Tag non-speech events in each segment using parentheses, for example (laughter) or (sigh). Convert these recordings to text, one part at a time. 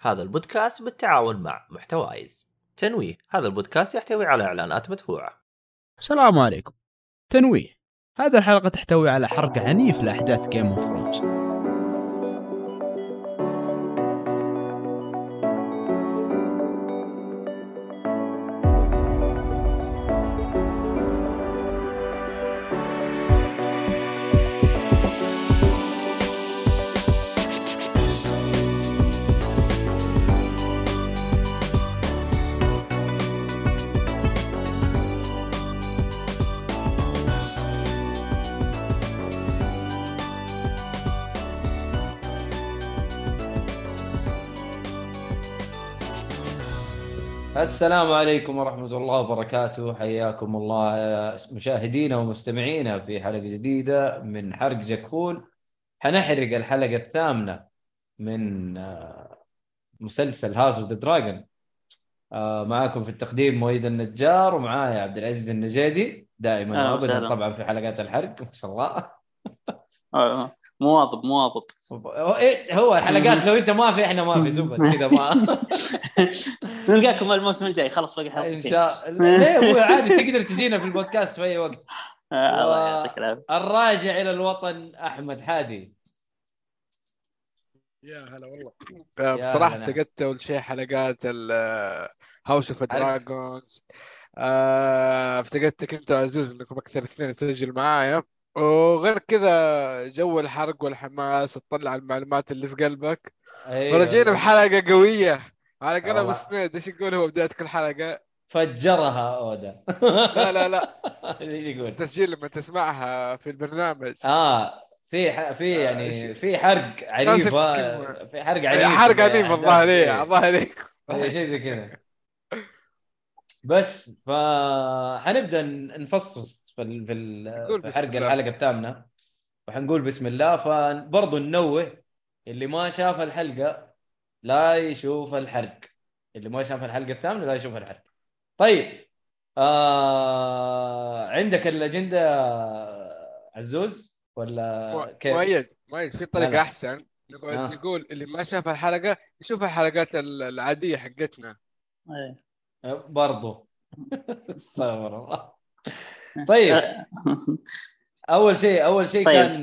هذا البودكاست بالتعاون مع محتوايز. تنويه هذا البودكاست يحتوي على إعلانات مدفوعة. السلام عليكم. تنويه هذه الحلقة تحتوي على حرق عنيف لأحداث Game of Thrones السلام عليكم ورحمة الله وبركاته. حياكم الله مشاهدينا ومستمعينا في حلقة جديدة من حرق جقول حنحرق الحلقة الثامنة من آه، مسلسل House of the Dragon معاكم في التقديم مويد النجار ومعايا عبد العزيز النجيدي دائما وابدا. طبعا في حلقات الحرق. ما شاء الله. آه، مواظب مواظب. هو إيه هو الحلقات لو أنت ما في إحنا ما في زبد (laughs) كذا ما. نلقاكم الموسم الجاي. خلاص باقي إن حلقتين شاء (laughs) الله. عادي تقدر تجينا في البودكاست في أي وقت. (laughs) آه، الله يعطيك العافية. الراجع إلى الوطن أحمد حادي يا هلا والله. بصراحة هلا. افتقدت أول شيء حلقات House of Dragons افتقدتك أنت وعزوز إنكم أكثر اثنين تسجل معايا. وغير كذا جو الحرق والحماس وتطلع المعلومات اللي في قلبك أيوة. ورجعنا بحلقة قوية على قلم. السنيد إيش يقول هو بداية كل حلقة فجرها أودا لا لا لا (laughs) إيش يقول؟ تسجيل لما تسمعها في البرنامج آه في ح... في آه، يعني في حرق عنيفه كلمة. في حرق عنيف حرق عنيف. لي الظاهر لي إيه، شيء زي كذا بس فحنبدأ نفصص في ال... في, حرق الله. الحلقة الثامنه وحنقول بسم الله فبرضه ننوه اللي ما شاف الحلقة لا يشوف الحرق اللي ما شاف الحلقة الثامنه لا يشوف الحرق طيب آه... عندك الأجندة عزوز ولا كيف؟ مؤيد مؤيد في لا، طريقة لا. أحسن نقعد آه. نقول اللي ما شاف الحلقة يشوف الحلقات ال- العادية حقتنا إيه. برضو (laughs) استغفر الله طيب (laughs) أول شيء أول شيء طيب. كان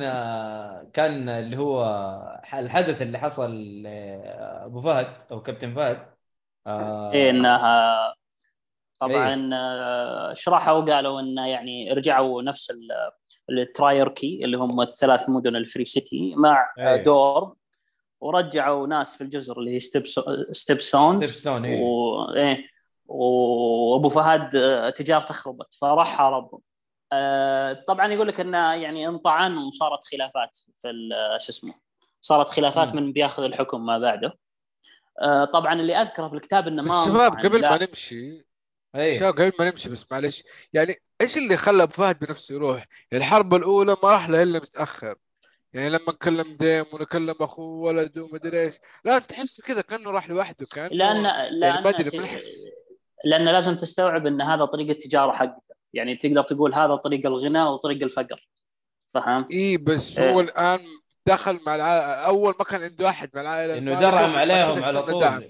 كان اللي هو الحدث اللي حصل لأبو فهد أو كابتن فهد آه، إيه انها طبعا آه، شرحوا وقالوا إنه يعني رجعوا نفس ال- Triarchy اللي هم الثلاث مدن ال Free City مع إيه. دور ورجعوا ناس في الجزر اللي هي Stepstones Stepstone إيه. و... إيه وابو فهد آه، تجارته خربت فراح حاربهم آه، طبعا يقول لك انه يعني انطعن وصارت خلافات في ال- آه، شو اسمه صارت خلافات. من بياخذ الحكم ما بعده طبعا اللي أذكره في الكتاب إنه ما الشباب انطعن، قبل. ما نمشي إيه شباب قبل ما نمشي بس معلش يعني إيش اللي خلى أبو فهد بنفسه يروح؟ يعني الحرب الأولى ما راح له إلا متأخر يعني لما كلم ديم ونكلم أخوه ولده ومدري إيش لا تحس كذا كأنه راح لوحده كان لأن لأن ما أحس. لأن لازم تستوعب إن هذا طريق التجارة حقته يعني تقدر تقول هذا طريق الغنى وطريق الفقر فهمت؟ إي بس إيه. هو الآن دخل مع العائله أول ما كان عنده أحد مع العائلة إنه ما عليهم على طول دعم.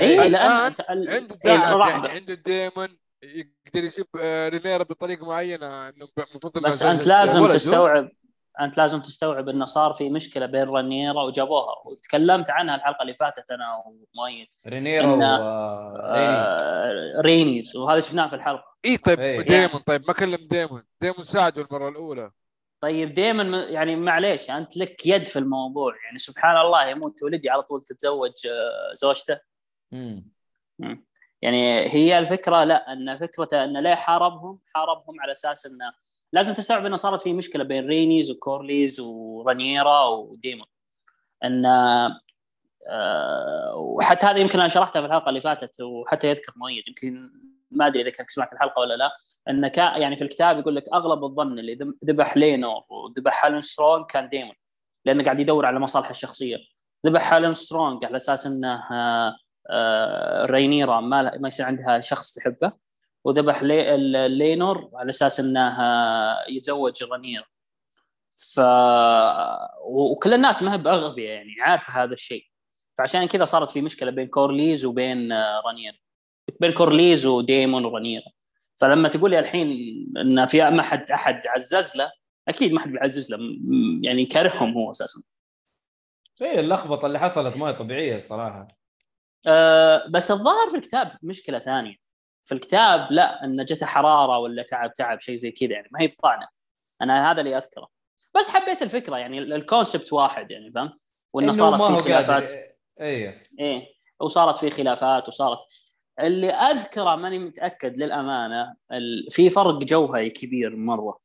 إي ال- عنده إيه، دعم راح- يعني عنده دائما يقدر يجيب آه، رينيرا بطريقة معينة إنه المفروض إنه بس أنت لازم. تستوعب أنت لازم تستوعب إنه صار في مشكلة بين رينيرا وجابوها. وتكلمت عنها الحلقة اللي فاتت أنا ومؤيد رينيرا إن- ورينيس آه، رينيز وهذا شفناه في الحلقة. إي طيب إيه. ديمون طيب ما كلم ديمون. ديمون ساعده المرة الأولى. طيب دائما يعني معليش أنت لك يد في الموضوع. يعني سبحان الله يموت ولدي على طول تتزوج آه، زوجته. مم. مم. يعني هي الفكرة لا أن فكرته انه ليه حاربهم؟ حاربهم على أساس إنه لازم تستوعب انه صارت في مشكلة بين رينيز وكورليز ورانيرا وديمون. أن آه، وحتى هذا يمكن أنا شرحتها في الحلقة اللي فاتت وحتى يذكر مؤيد يمكن ما أدري إذا كنت سمعت الحلقة ولا لا. أن يعني في الكتاب يقول لك أغلب الظن اللي ذب- ذبح لينور وذبح هالن سترونج كان ديمون لأنه قاعد يدور على مصالحه الشخصية. ذبح هالن سترونج على أساس أنه آه، آه، رينيرا ما ما يصير عندها شخص تحبه. وذبح لي لينور على أساس إنه آه، يتزوج رانيرا ف وكل الناس ما هي بأغبياء يعني عارفة هذا الشيء. فعشان كذا صارت في مشكلة بين كورليز وبين آه، رانير بين كورليز وديمون ورانير فلما تقول لي الحين إن في ما حد أحد عزز له أكيد ما حد بيعزز له يعني كارههم هو أساسا. إيه اللخبطة اللي حصلت ما هي طبيعية الصراحة. أه بس الظاهر في الكتاب مشكلة ثانية. في الكتاب لا إن جته حرارة ولا تعب تعب شيء زي كذا يعني ما هي بطعنه أنا هذا اللي أذكره. بس حبيت الفكرة يعني ال- الكونسبت واحد يعني فاهم؟ وإنه صارت في خلافات. قادر إيه. وصارت في خلافات وصارت. اللي أذكره ماني متأكد للأمانة ال... في فرق جوهري كبير مرة.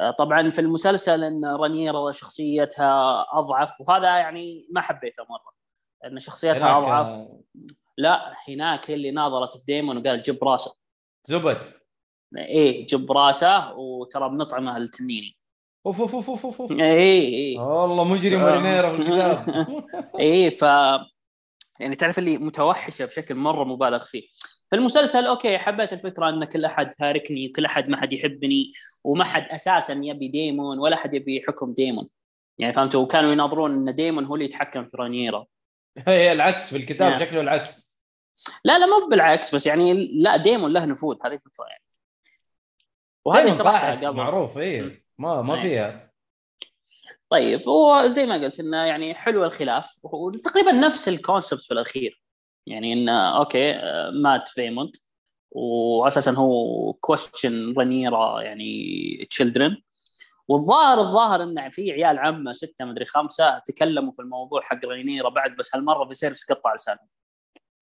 آه، طبعا في المسلسل إن رانيرا شخصيتها أضعف وهذا يعني ما حبيته مرة. إن شخصيتها أضعف. لا هناك اللي ناظرت في ديمون وقال جيب راسه. زبد. إيه جيب راسه وترى بنطعمه التنيني أوف أوف أوف أوف أوف أوف. إيه إيه والله مجرم. ما رينيرا في الكتاب. (laughs) إيه ف يعني تعرف اللي متوحشة بشكل مرة مبالغ فيه. في المسلسل okay حبيت الفكرة إن كل أحد هاركني وكل أحد ما حد يحبني وما حد أساسا يبي ديمون ولا حد يبي حكم ديمون. يعني فهمتوا وكانوا يناظرون إن ديمون هو اللي يتحكم في رانيرا (laughs) هي العكس في الكتاب نعم. شكله العكس. لا لا مو بالعكس بس يعني لا ديمون له نفوذ هذه الفكرة يعني. وهذه شرحتها قبل. معروف إيه. ما ما إيه. فيها. طيب هو زي ما قلت إنه يعني حلو الخلاف وتقريبا نفس ال concept في الأخير. يعني إنه okay آه، مات فيموند واساسا هو question رانيرا يعني children والظاهر الظاهر انه في عيال عمة ستة مدري خمسة تكلموا في الموضوع حق رانيرا بعد بس هالمرة فيسيرس قطع لسانه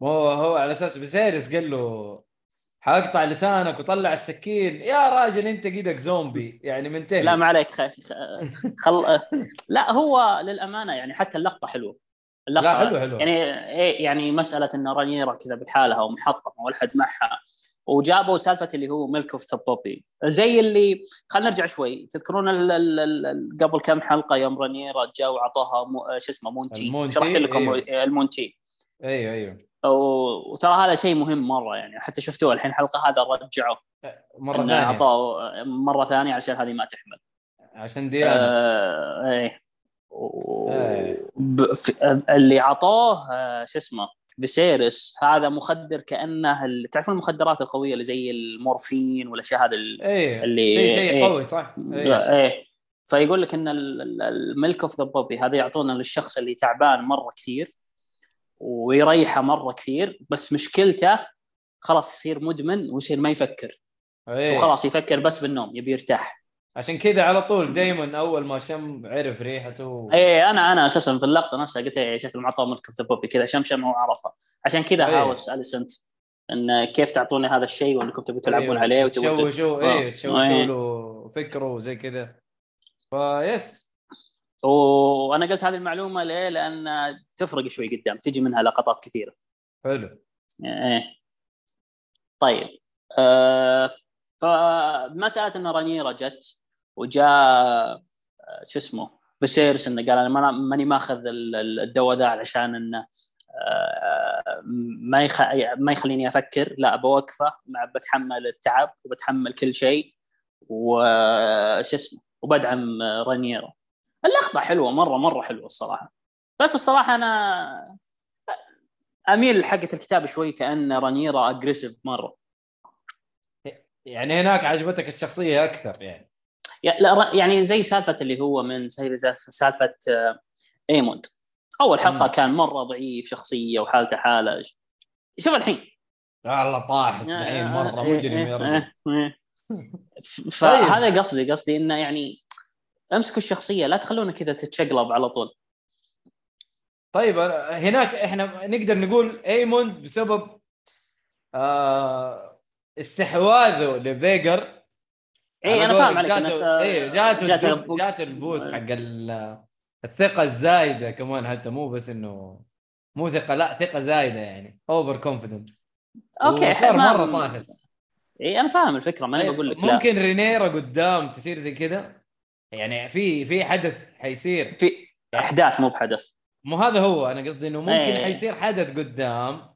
هو هو على أساس فيسيريس قال له حاقطع لسانك وطلع السكين. يا راجل أنت قيدك زومبي. يعني منتهي. لا ما عليك خل... خل... لا هو للأمانة يعني حتى اللقطة حلوة. اللقطة لا حلو حلو يعني إيه يعني مسألة إن رانيرا كذا بحالها ومحطمة ولا حد معها. وجابوا سالفة اللي هو milk of the poppy زي اللي خلينا نرجع شوي. تذكرون ال... ال... ال... قبل كم حلقة يوم رانيرا جاء وعطاها مو... شو اسمه مونتي. المونتي، شرحت لكم إيه. المونتي. أيوه أيوه. وترى هذا شيء مهم مرة يعني حتى شفتوه الحين الحلقة هذا رجعوه مرة ثانية. اعطوه مرة ثانية عشان هذه ما تحمل. عشان ديانا آه، إيه. و- إيه. ب- اللي عطوه آه، شو اسمه فيسيرس هذا مخدر كأنه ال- تعرفون المخدرات القوية اللي زي المورفين والاشياء هذه ال- إيه اللي- شيء شيء إيه. قوي صح. إيه. إيه. فيقول لك إن ال milk of the poppy هذا يعطونا للشخص اللي تعبان مرة كثير ويريحه مرة كثير بس مشكلته خلاص يصير مدمن ويصير ما يفكر. إيه. وخلاص يفكر بس بالنوم يبي يرتاح. عشان كذا على طول دائما أول ما شم عرف ريحته إيه أنا أنا أساسا في اللقطة نفسها قلت إيه شكل milk of the poppy كذا شمشم وعرفها عشان كذا إيه. house اليسنت إن كيف تعطوني هذا الشيء وأنكم تبوا تلعبون أيوه. عليه وتبوا تشوشوا آه. إيه تشوشوا إيه. له فكره وزي كذا فيس وأنا قلت هذه المعلومة ليه؟ لأن تفرق شوي قدام تجي منها لقطات كثيرة حلو إيه طيب آه فمسألة إن رانيرا جت وجاء آه، شو اسمه فيسيرس إنه قال أنا ما- ماني ماخذ ال- ال- الدواء ذا علشان إنه آه، ما. ما يخليني أفكر لا بوقفه مع بتحمل التعب وبتحمل كل شيء وش اسمه وبدعم رانيرا اللقطة حلوة مره مرة حلوة الصراحة. بس الصراحة أنا أميل حقة الكتاب شوي كأن رانيرا aggressive مرة. يعني هناك عجبتك الشخصية أكثر يعني. يعني زي سالفة اللي هو من سالفة آه، ايموند. أول حلقة. كان مرة ضعيف شخصية وحالته حالة. شوف الحين. الله طاحس الحين مرة إيه، مجرم يا رجل. (laughs) ف- فهذا قصدي قصدي إنه يعني امسكوا الشخصية لا تخلونه كذا تتشقلب على طول. طيب هناك إحنا نقدر نقول ايموند بسبب آه استحواذه لفيغار اي أنا فاهم عليك جاته جاته جاته جاته ال boost حق ال- الثقة الزايدة كمان حتى مو بس انه مو ثقة لا ثقة زايدة يعني over confident okay صار مرة طاحس. اي أنا فاهم الفكرة ماني بقول لك لا. إيه، ممكن رينيرا قدام تصير زي كذا يعني في في حدث حيصير. في أحداث مو بحدث. مو هذا هو أنا قصدي إنه ممكن إيه. حيصير حدث قدام.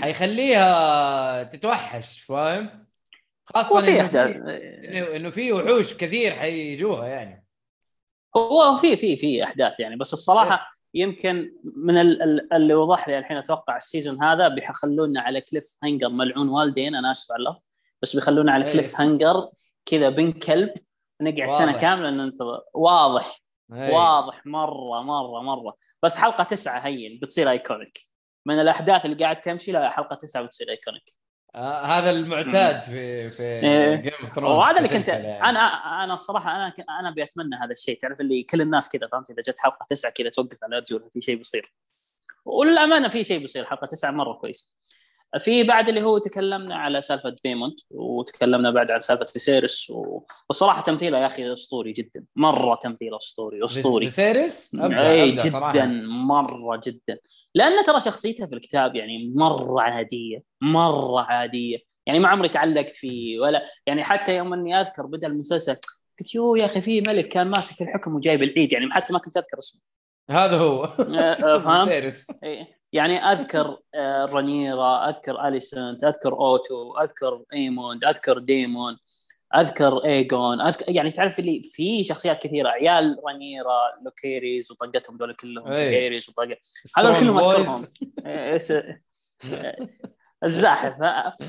حيخليها تتوحش فاهم؟ خاصة في احداث إنه في وحوش كثير حيجوها يعني. هو في في في أحداث يعني بس الصراحة بس يمكن من ال- ال- اللي وضح لي الحين أتوقع ال season هذا بيخلونا على cliffhanger. ملعون والدين أنا أسف على اللفظ بس بيخلونا على إيه. cliffhanger كذا بن كلب نقعد واضح. سنه كاملة ننتظر. واضح. إيه. واضح. مره مره مرة. بس حلقة تسعة هين بتصير iconic من الأحداث اللي قاعد تمشي لا حلقة تسعة بتصير iconic آه هذا المعتاد في في. Game of Thrones وهذا اللي كنت يعني. أنا أنا الصراحة أنا أنا بتمنى هذا الشيء تعرف اللي كل الناس كذا فهمت إذا جت حلقة تسعة كذا توقف على رجولها في شيء بيصير وللأمانة في شيء بيصير حلقة تسعة مرة كويس في بعد اللي هو تكلمنا على سالفة فيمونت وتكلمنا بعد عن سالفة فيسيرس و... والصراحة تمثيله يا أخي أسطوري جدا مرة تمثيله أسطوري أسطوري. فيسيريس أي جدا مرة جدا. لأن ترى شخصيته في الكتاب يعني مرة عادية مرة عادية. يعني ما عمري تعلقت فيه ولا يعني حتى يوم إني أذكر بدا المسلسل قلت يو يا أخي في ملك كان ماسك الحكم وجايب العيد يعني حتى ما كنت أذكر اسمه. هذا هو. آه، آه، فاهم؟ إيه. يعني أذكر آه، رانيرا أذكر اليسنت أذكر أوتو أذكر إيموند أذكر ديمون أذكر ايجون أذكر يعني تعرف اللي في شخصيات كثيرة عيال رانيرا لوكيريز وطقتهم ذول كلهم إيه. سيريز وطق هذول كلهم أذكرهم إيه، إيش الزاحف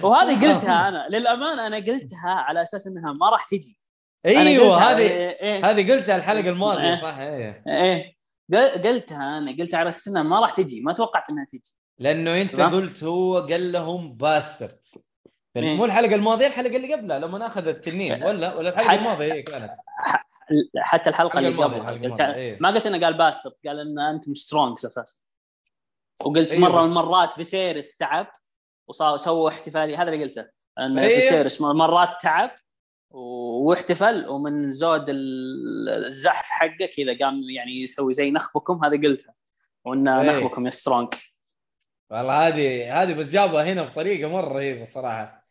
وهذه (laughs) قلتها أنا للأمانة أنا قلتها على أساس إنها ما راح تجي أيوه هذه إيه، إيه. هذه قلتها الحلقة الماضية إيه. صح إيه إيه قلتها أنا قلتها على أساس انها ما راح تجي ما توقعت إنها تجي لأنه أنت. قلت هو قال لهم bastard إيه. مو الحلقة الماضية الحلقة اللي قبلها لما اخذ التنين (laughs) ولا ولا الحلقة الماضية هي كانت حتى الحلقة اللي قبلها قلت إيه. ما قلت إنه قال bastard قال إن أنتم Strongs أساسا وقلت أيوة مرة بس- من المرات فيسيرس تعب وصار سووا احتفالية هذا اللي قلته إن أيوة. فيسيرس مرات تعب واحتفل ومن زود ال- الزحف حقه كذا قام يعني يسوي زي نخبكم هذا قلتها. وإن إيه. نخبكم يا سترونج والله هذه هذه بس جابها هنا بطريقة مرة رهيبه صراحة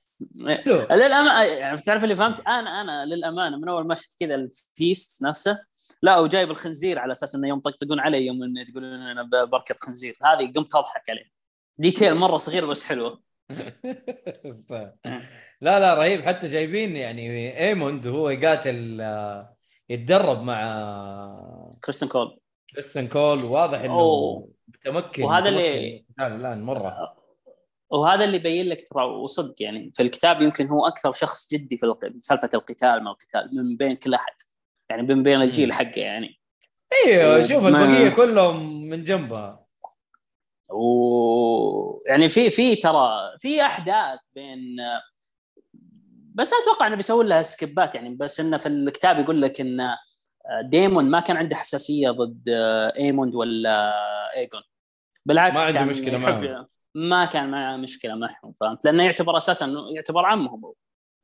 حلو للأمانة يعني تعرف اللي فهمت؟ أنا أنا للأمانة من أول ما شفت كذا ال feast نفسه لا وجايب الخنزير على أساس إنه يوم يطقطقون علي يوم تقولون أنا بركب خنزير. هذه قمت أضحك عليه. detail مرة صغير بس حلوة. (laughs) لا لا رهيب. حتى جايبين يعني ايموند وهو يقاتل آه، يتدرب مع كريستن كول. كريستن كول. واضح إنه أوه. متمكن وهذا متمكن. اللي- الآن مرة. وهذا اللي يبين لك ترى وصدق يعني في الكتاب يمكن هو أكثر شخص جدي في سالفة القتال ما القتال من بين كل أحد. يعني من بين الجيل حقه يعني. أيوه شوف البقية كلهم من جنبها و يعني في في ترى في أحداث بين بس أتوقع إنه بيسوي لها skip ات يعني بس إنه في الكتاب يقول لك إن ديمون ما كان عنده حساسية ضد إيموند ولا ايجون بالعكس ما عنده يحب- معهم. ما كان معه مشكلة معهم فهمت؟ لأنه يعتبر أساسا يعتبر عمهم هو.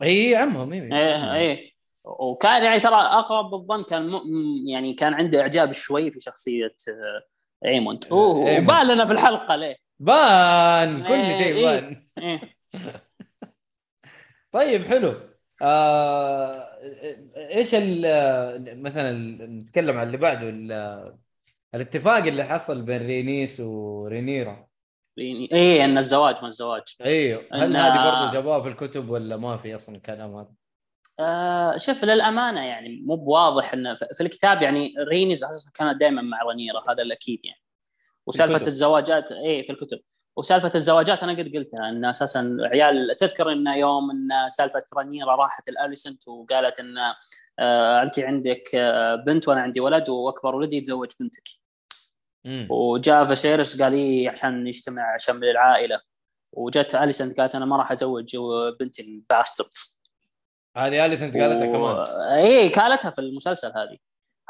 هي عمهم أيوه إيه إيه. وكان يعني ترى أقرب بالظن كان م... يعني كان عنده إعجاب شوي في شخصية آه، ايموند أوه، إيموند. وبان لنا في الحلقة ليه بان كل إيه، شيء إيه. بان إيه. (laughs) طيب حلو آه إيش ال- مثلا نتكلم عن اللي بعده ال- الاتفاق اللي حصل بين رينيس ورينيرا إيه إن الزواج ما الزواج أيوه هل إن- هذه برضه جابوها في الكتب ولا ما في أصلا كلام هذا؟ آه شوف للأمانة يعني مو بواضح إنه في الكتاب يعني رينيز أساسا كانت دائما مع رانيرا هذا الاكيد يعني. وسالفة الكتب. الزواجات إيه في الكتب. وسالفة الزواجات أنا قد قلتها إن أساسا عيال تذكر إن يوم إن سالفة رانيرا راحت الاليسنت وقالت إن آه انت عندك آه بنت وأنا عندي ولد وأكبر ولدي يتزوج بنتك. مم. وجاء فيسيرس قال لي عشان نجتمع شمل العائلة. وجت أليسنت قالت أنا ما راح أزوج بنتي ل bastard هذه اليسنت قالتها و- كمان إيه قالتها في المسلسل هذه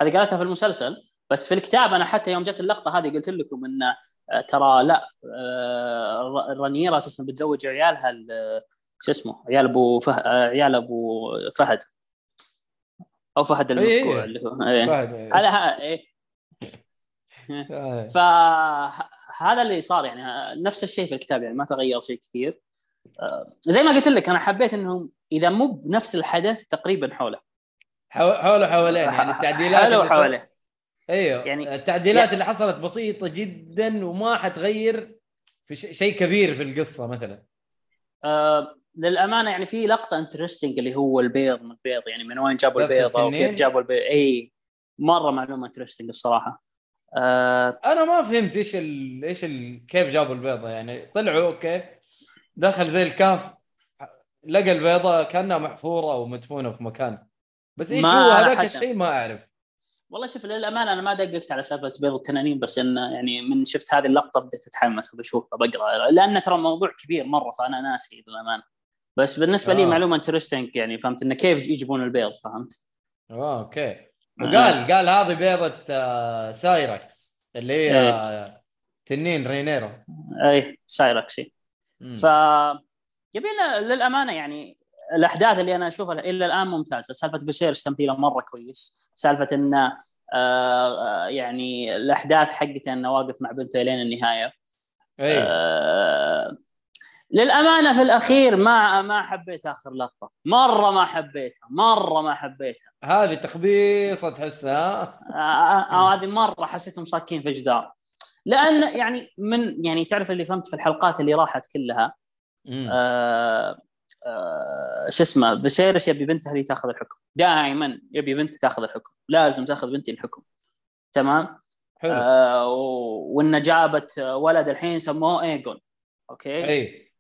هذه قالتها في المسلسل بس في الكتاب أنا حتى يوم جت اللقطة هذه قلت لكم إن آه، ترى لا آه، ر- رانيرا أساسا بتزوج عيالها ال- شو اسمه عيال أبو فه... آه، عيال أبو فهد أو فهد إيه، إيه. المفقوع اللي هو إيه. فهد هذا ها- إيه آه. فهذا اللي صار يعني نفس الشيء في الكتاب يعني ما تغير شيء كثير آه، زي ما قلت لك أنا حبيت إنهم إذا مو بنفس الحدث تقريبا حوله. حو- حوله حوالين يعني التعديلات حوله حواليه. أيوه يعني- يعني التعديلات اللي حصلت بسيطة جدا وما حتغير في شيء كبير في القصة مثلا. آه للأمانة يعني في لقطة interesting اللي هو البيض من البيض يعني من وين جابوا لقطة البيضة التنين؟ وكيف جابوا البيض إي مرة معلومة interesting الصراحة. آه أنا ما فهمت إيش ال... إيش ال... كيف جابوا البيضة يعني طلعوا okay دخل زي الكهف لقى البيضة كأنها محفورة أو مدفونه في مكان بس إيش هو هذاك الشيء ما أعرف والله شوف للأمانة أنا ما دققت على سالفة بيض التنانين بس انه يعني من شفت هذه اللقطة بديت أتحمس بشوفها بقرا لأن ترى موضوع كبير مرة فأنا ناسي للأمانة بس بالنسبة لي آه. معلومة interesting يعني فهمت انه كيف يجيبون البيض فهمت؟ آه okay آه. وقال قال هذه بيضة آه، سايركس اللي هي إيه. آه، تنين رينيرو اي سايركسي مم. ف يبي للأمانة يعني الأحداث اللي أنا أشوفها إلى الآن ممتازة. سالفة فيسيرس تمثيله مرة كويس. سالفة انه آه آه، يعني الأحداث حقته إنه واقف مع بنته لين النهاية. اي آه للأمانة في الأخير ما ما حبيت آخر لقطة. مرة ما حبيتها مرة ما حبيتها. هذه تخبيصة تحسها. آه، هذه مرة حسيتهم صاكين في جدار. لأن يعني من يعني تعرف اللي فهمت في الحلقات اللي راحت كلها. آه آه شو اسمه فيسيرس يبي بنته اللي تاخذ الحكم. دائما يبي بنته تاخذ الحكم. لازم تاخذ بنتي الحكم. تمام؟ حلو. آه و- وان جابت ولد الحين سموه ايجون okay؟ أي.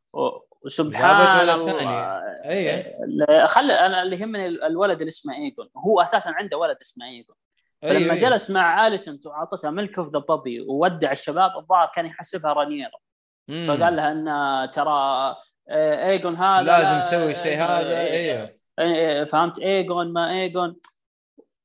وسبحان الله. أي. خل أنا اللي يهمني الولد اللي اسمه ايجون هو أساسا عنده ولد اسمه ايجون فلما أيوة، أيوة. جلس مع اليسنت وعطتها milk of the poppy وودع الشباب الظاهر كان يحسبها رانيرا. فقال لها إن ترى آه، ايجون هذا لازم لا- تسوي الشيء هذا. أيوه إيه، فهمت ايجون ما ايجون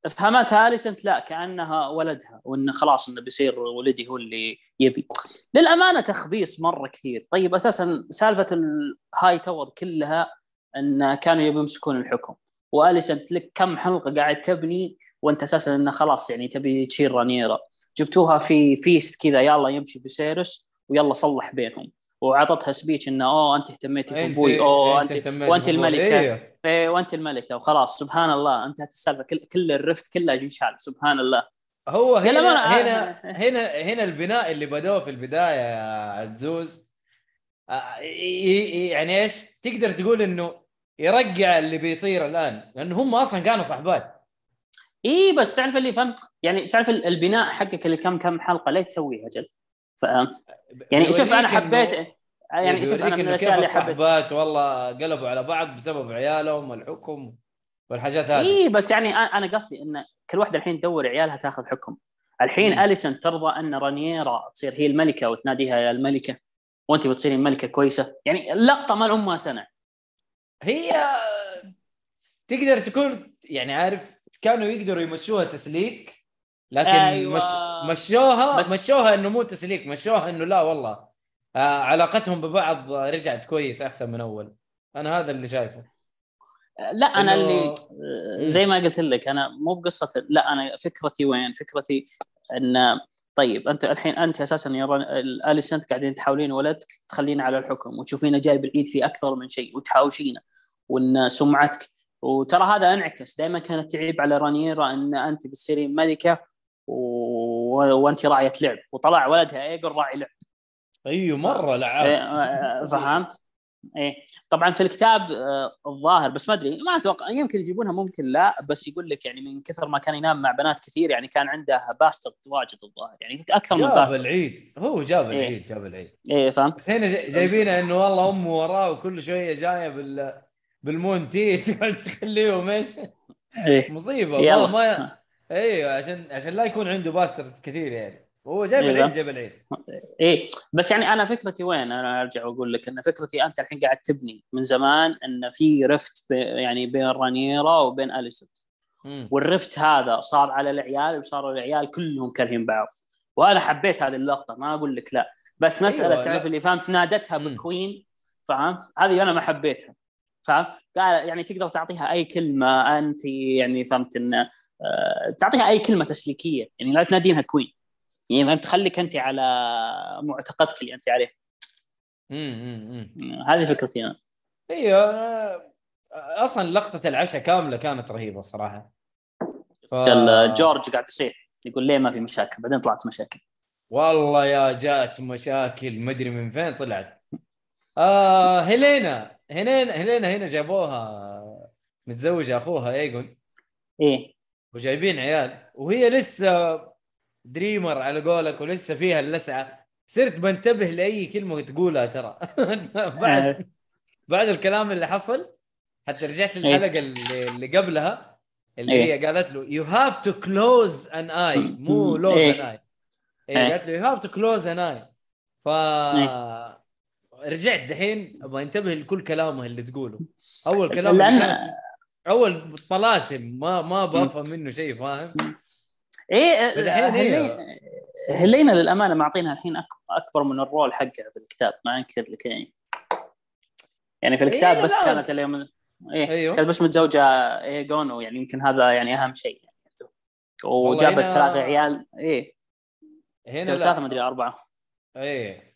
فهمتها اليسنت لا كأنها ولدها وانه خلاص إنه بيصير ولدي هو اللي يبي. للأمانة تخبيص مرة كثير. طيب أساسا سالفة الهاي تاور كلها إن كانوا يبي يمسكون الحكم. واليسنت لك كم حلقة قاعد تبني وانت أساسا إنه خلاص يعني تبي تشيل رانيرا. جبتوها في feast كذا يلا يمشي فيسيرس ويلا صلح بينهم. وعطتها speech إنه أوه أنت اهتميتي في أبوي أوه أنت اهتميت وأنت. الملكة. أيوه إيه وأنت الملكة. وخلاص سبحان الله. انتهت السالفه كل, كل ال rift كله ينشال سبحان الله. هو هنا هنا هنا هنا البناء اللي بدوه في البداية يا عزوز. آه، يعني إيش؟ تقدر تقول إنه يرجع اللي بيصير الآن. لأنه هم أصلا كانوا صحبات. اي بس تعرف اللي فهمت؟ يعني تعرف ال- البناء حقك اللي كم كم حلقة ليه تسويها جل فهمت؟ يعني شوف أنا حبيت يعني شوف أنا من الأشياء اللي حبيت. والله قلبوا على بعض بسبب عيالهم والحكم والحاجات هذه. اي بس يعني أنا قصدي إن كل واحدة الحين تدور عيالها تاخذ حكم. الحين مم. اليسون ترضى إن رانييرا تصير هي الملكة وتناديها يا الملكة وأنت بتصيرين ملكة كويسة. يعني اللقطة ما امها سنه هي تقدر تكون يعني عارف كانوا يقدروا يمشوها تسليك لكن أيوة. مش مشوها بس- مشوها إنه مو تسليك مشوها إنه لا والله آه علاقتهم ببعض رجعت كويس أحسن من أول أنا هذا اللي شايفه لا أنا إنه- اللي زي ما قلت لك أنا مو بقصه لا أنا فكرتي وين؟ فكرتي ان طيب أنت الحين أنت أساسا يا اليسنت قاعدين تحاولين ولدك تخلينه على الحكم وتشوفينه جايب العيد في أكثر من شيء وتهاوشينه وإن سمعتك وترى هذا انعكس. دائما كانت تعيب على رانيرا إن أنت بتصيرين ملكة و... وأنت راعية لعب. وطلع ولدها ايجون راعي لعب. أيوه مرة إيه، لعاب آه، فهمت؟ إيه. طبعا في الكتاب آه، الظاهر بس ما أدري ما أتوقع يمكن يجيبونها ممكن لا بس يقول لك يعني من كثر ما كان ينام مع بنات كثير يعني كان عنده bastard واجد الظاهر. يعني أكثر من جاب bastard العيد. هو جاب إيه. العيد جاب العيد. إيه فهمت؟ بس هنا جا- جايبينه إنه والله أمه وراه وكل شوية جاية بال بال moon tea تقعد (laughs) تخليهم إيش إيه مصيبة يلا. ما أيوه عشان عشان لا يكون عنده bastards كثير يعني هو جايب إيه. العيد جاب العيد إيه بس يعني أنا فكرتي وين؟ أنا أرجع وأقول لك إن فكرتي أنت الحين قاعد تبني من زمان إن في rift بي يعني بين رانيرا وبين اليسنت. وال rift هذا صار على العيال وصاروا العيال كلهم كارهين بعض وأنا حبيت هذه اللقطة ما أقول لك لا بس مسألة أيوة، تعرف. اللي فهمت نادتها. بكوين فهمت هذه أنا ما حبيتها فهمت؟ قال يعني تقدر تعطيها أي كلمة انت يعني فهمت إن آه، تعطيها أي كلمة تسليكيه يعني لا تنادينها كوين. يعني انت خليك انت على معتقدك اللي انت عليه. هذه فكرتي أنا إيوه أنا- أصلا لقطة العشاء كاملة كانت رهيبة الصراحه ف... جل جورج قاعد يصيح يقول ليه ما في مشاكل؟ بعدين طلعت مشاكل. والله يا جات مشاكل مدري من فين طلعت. آه هيلينا. هيلينا هيلينا هنا جابوها متزوجه أخوها ايجون إيه. وجايبين عيال. وهي لسه دريمر على قولك ولسه فيها اللسعة. صرت بنتبه لأي كلمة تقولها ترى. (laughs) بعد بعد الكلام اللي حصل حتى رجعت للحلقة اللي, اللي قبلها اللي إيه. هي قالت له you have to close an eye مو lose إيه. an eye إيه. قالت له you have to close an eye ف إيه. رجعت دحين أبغى انتبه لكل كلامه اللي تقوله. أول (laughs) كلام كانت أول طلاسم ما ما بفهم منه شيء فاهم؟ إيه هي- هلينا هلينا للأمانة معطينها الحين أكبر من ال role حقها في الكتاب ما أنكر لك يعني. يعني في الكتاب إيه، بس لا. كانت اليوم إيه أيوه. كانت بس متزوجة ايجون ويعني يمكن هذا يعني أهم شيء. يعني وجابت هنا- ثلاثة عيال. إيه. هنا. ثلاثة مدري أربعة. إيه.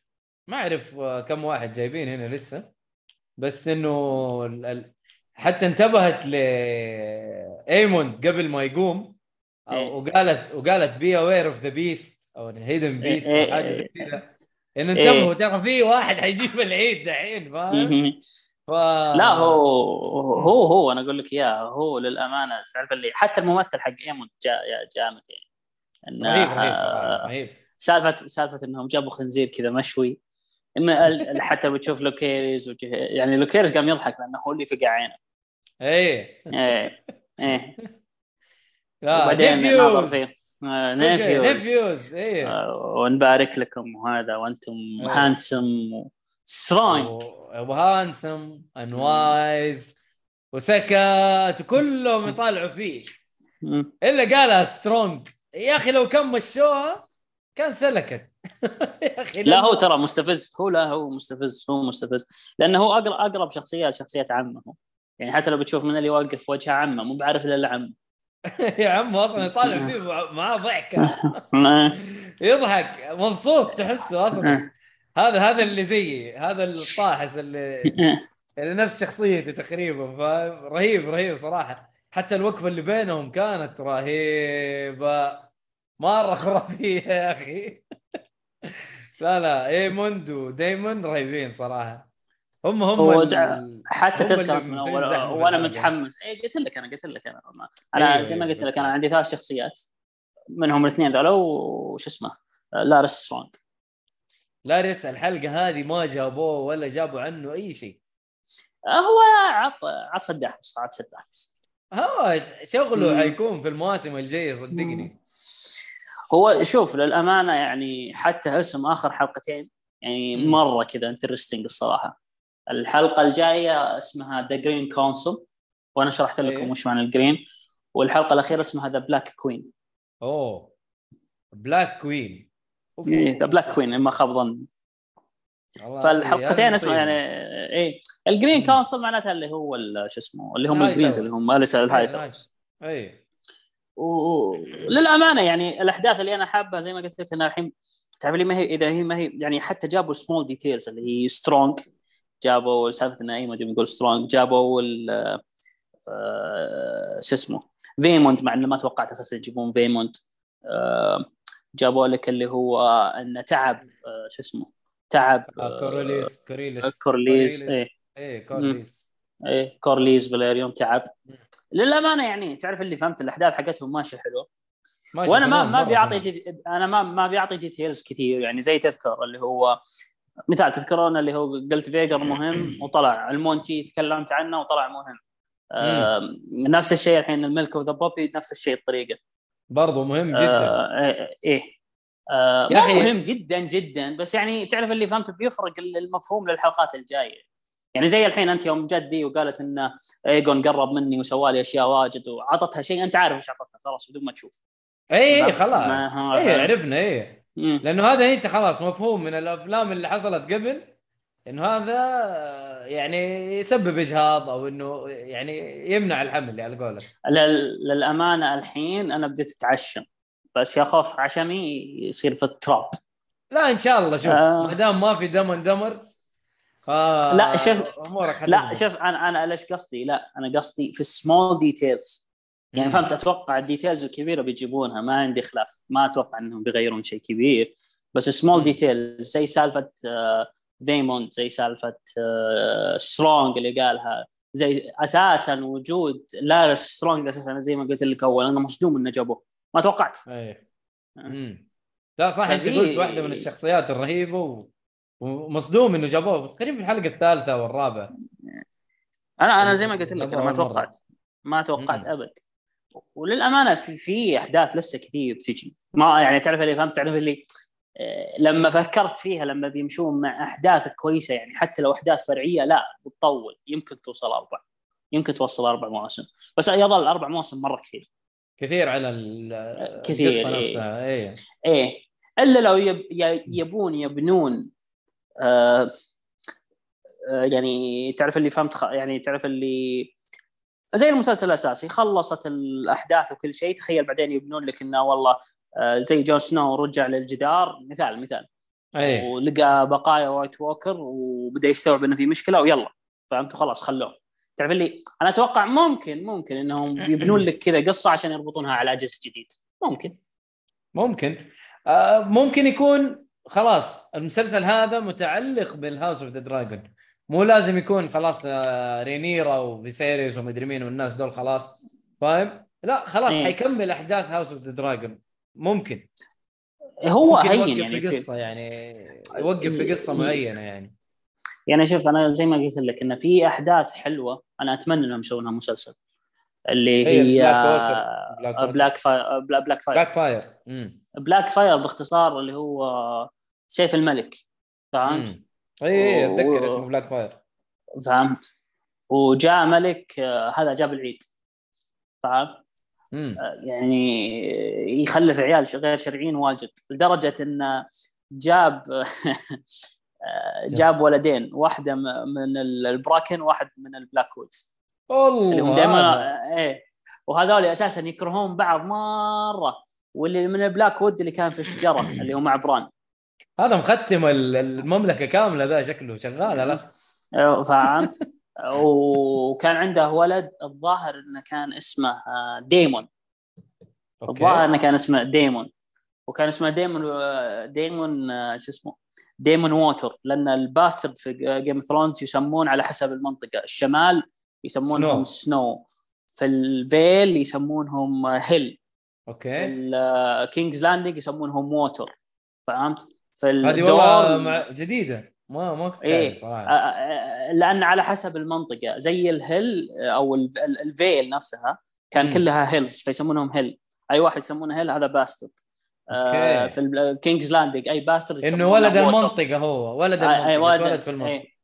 ما أعرف آه، كم واحد جايبين هنا لسه بس إنه ال- حتى انتبهت ل ايموند قبل ما يقوم إيه. وقالت وقالت beware of the beast أو hidden beast إيه، حاجة زي إيه. كذا انه إيه. انتبهوا ترى في واحد حيجيب العيد دحين فاهم؟ ف... لا هو هو هو أنا أقول لك إياه هو للأمانة تعرف اللي حتى الممثل حق ايمون جا جامد يعني إنه رهيب صراحة رهيب سالفة سالفة إنهم جابوا خنزير كذا مشوي إما حتى بتشوف لوسيريز وجه... يعني لوسيريز قام يضحك لأنه هو اللي فقع عينه. إيه. إيه. إيه. (laughs) وبعدين فيه. nephews آه، nephews nephews إيه. آه، ونبارك لكم وهذا وأنتم. handsome strong و handsome and wise وسكت وكلهم يطالعوا فيه. (laughs) إلا قالها strong يا أخي لو كان مشوها كان سلكت. (laughs) يا أخي لا هو ترى مستفز. هو لا هو مستفز. هو مستفز. لأنه هو اقرب أقرب شخصية لشخصية عمه. يعني حتى لو بتشوف من اللي واقف وجه عمه مو بعرف إلا (laughs) عمه يا عم أصلا يطالع فيه (laughs) مع- معاه ضحكة. يضحك. مبسوط تحسه أصلا. هذا هذا اللي زيي. هذا الطاحس اللي اللي نفس شخصيتي تقريبا. فاهم رهيب رهيب صراحة. حتى الوقفة اللي بينهم كانت رهيبة. مرة خرافية يا أخي. لا لا ايموند ودايمون رهيبين صراحة. هم هم هو ال- حتى تذكرت اللي من اول وأنا. متحمس. اي قلت لك أنا قلت لك أنا. أنا أيوة، زي ما قلت لك أنا. عندي ثلاث شخصيات منهم الاثنين ذولا وش اسمه؟ لارس سترونج لاريس الحلقة هذه ما جابوه ولا جابوا عنه أي شيء. هو عط عط سداح بس عط سداح بس. هو شغله. حيكون في المواسم الجاية صدقني. هو شوف للأمانة يعني حتى اسم آخر حلقتين يعني. مرة كذا interesting الصراحة الحلقة الجاية اسمها the green council وأنا شرحت لكم إيه. وش معنى ال green والحلقة الأخيرة اسمها the black queen أوه black queen the black queen ما خاب ظني فالحلقتين اسمها. يعني إيه ال green. council معناتها اللي هو شو اسمه اللي هم ال greens. اللي هم أليس الهاي إيه، تاورز اي وللأمانة يعني الأحداث اللي أنا حابها زي ما قلت لك انها الحين تعرف لي ما هي إذا هي ما هي يعني حتى جابوا small details اللي هي سترونج جابوا سالفة إن أي ما أدري نقول سترونج جابوا ال آه، شو اسمه فيموند مع إنه ما توقعت أساسا يجيبون فيموند آه، جابوا لك اللي هو إنه تعب آه، شو اسمه تعب كوريليس كوريليس. كورليز إيه. إيه كورليس إيه كورليز فاليريون تعب. للأمانة يعني تعرف اللي فهمت الأحداث حقتهم ماشيه حلوة ماشي وأنا ما ما بيعطي. دي... أنا ما ما بيعطي details كثير يعني زي تذكر اللي هو مثال تذكرون اللي هو قلت figure مهم (clears throat) وطلع ال moon tea تكلمت عنه وطلع مهم. آه نفس الشيء الحين ال milk of the poppy نفس الشيء الطريقة برضو مهم جدا. آه إيه. آه مهم جدا جدا بس يعني تعرف اللي فهمت بيفرق المفهوم للحلقات الجاية. يعني زي الحين أنت يوم جت دي وقالت إن ايجون قرب مني وسوى لي أشياء واجد وعطتها شيء أنت عارف إيش عطتها خلاص بدون ما تشوف. اي اي خلاص. اي عرفنا اي. لأنه هذا أنت خلاص مفهوم من الأفلام اللي حصلت قبل إنه هذا يعني يسبب إجهاض أو إنه يعني يمنع الحمل على قولك. لل- للأمانة الحين أنا بديت أتعشم. بس يا خوف عشمي يصير في التراب. لا إن شاء الله شوف آه. ما دام ما في دم dreamers آه لا، شوف- لا. شوف أنا أنا ليش قصدي؟ لا أنا قصدي في ال small details يعني. فهمت؟ أتوقع ال details الكبيرة بيجيبونها. ما عندي خلاف. ما أتوقع إنهم بيغيرون شيء كبير. بس small مم. details زي سالفة آه، فيموند زي سالفة آه، سترونج اللي قالها. زي أساسا وجود لارس سترونج أساسا زي ما قلت لك أول. أنا مصدوم إنه جابوه. ما توقعت. اي مم. لا صح أنت قلت واحدة من الشخصيات الرهيبة و... ومصدوم إنه جابوه. تقريبا في الحلقة الثالثة والرابعه أنا أنا زي ما قلت لك أنا ما. توقعت. ما توقعت. أبد. وللأمانة في, في أحداث لسه كثير بتجي. ما يعني تعرف اللي فهمت؟ تعرف اللي آه، لما فكرت فيها لما بيمشون مع أحداث كويسة يعني حتى لو أحداث فرعية لا بتطول. يمكن توصل أربع. يمكن توصل أربع مواسم. بس يظل أربع مواسم مرة كثير. كثير على كثير، القصة إيه. نفسها إيه. إيه. إلا لو يب يبون يبنون آه آه يعني تعرف اللي فهمت. يعني تعرف اللي زي المسلسل الأساسي خلصت الأحداث وكل شيء تخيل بعدين يبنون لك إنه والله آه زي جون سنو رجع للجدار مثال مثال. إيه. ولقى بقايا White Walker وبدأ يستوعب إنه في مشكلة ويلا فهمت؟ وخلاص خلوه. تعرف اللي أنا أتوقع ممكن ممكن إنهم يبنون لك كذا قصة عشان يربطونها على جزء جديد. ممكن. ممكن. آه ممكن يكون خلاص المسلسل هذا متعلق بال House of the Dragon مو لازم يكون خلاص آه رينيرا وفيسيريس ومدري مين والناس دول خلاص. فاهم؟ لا خلاص إيه. حيكمل أحداث House of the Dragon ممكن. هو ممكن هين يوقف يعني في في قصة يعني يوقف في قصة معينة يعني. يعني شوف أنا زي ما قلت لك انه في أحداث حلوة أنا أتمنى إنهم يسوونها مسلسل. اللي هي بلاك ووتر. بلاك فاير بلاك فاير بلاك فاير بلاك فاير باختصار اللي هو سيف الملك فهمت؟ اي اي أتذكر و- اسمه بلاك فاير فهمت؟ وجاء ملك آه، هذا جاب العيد آه، يعني يخلف عيال غير شرعيين واجد لدرجة انه جاب (laughs) آه، جاب ولدين واحدة من البراكن واحد من البلاك وودز اللي هم دائما. إيه. وهذول أساسا يكرهون بعض مرة. واللي من البلاك وود اللي كان في الشجرة (coughs) اللي هو مع بران. هذا مختم ال- المملكة كاملة ذا شكله شغال الاخ آه، فهمت؟ (laughs) وكان عنده ولد الظاهر إنه كان اسمه آه، ديمون. الظاهر إنه كان اسمه ديمون. وكان اسمه ديمون آه، ديمون آه، شو اسمه؟ ديمون ووتر لأن ال bastard في Game Thrones يسمون على حسب المنطقة. الشمال يسمونهم سنو في الفيل يسمونهم هيل okay ال King's Landing يسمونهم ووتر فهمت؟ في هذه والله مع... جديدة ما ما كنت إيه. صراحة آه، آه، لأن على حسب المنطقة زي الهيل أو الف- ال- الفيل نفسها كان مم. كلها Hills فيسمونهم هيل أي واحد يسمونه هيل هذا bastard okay. في ال King's Landing أي bastard إنه ولد. المنطقة هو ولد آه، المنطقة اي ولد ولد في المنطقة إيه.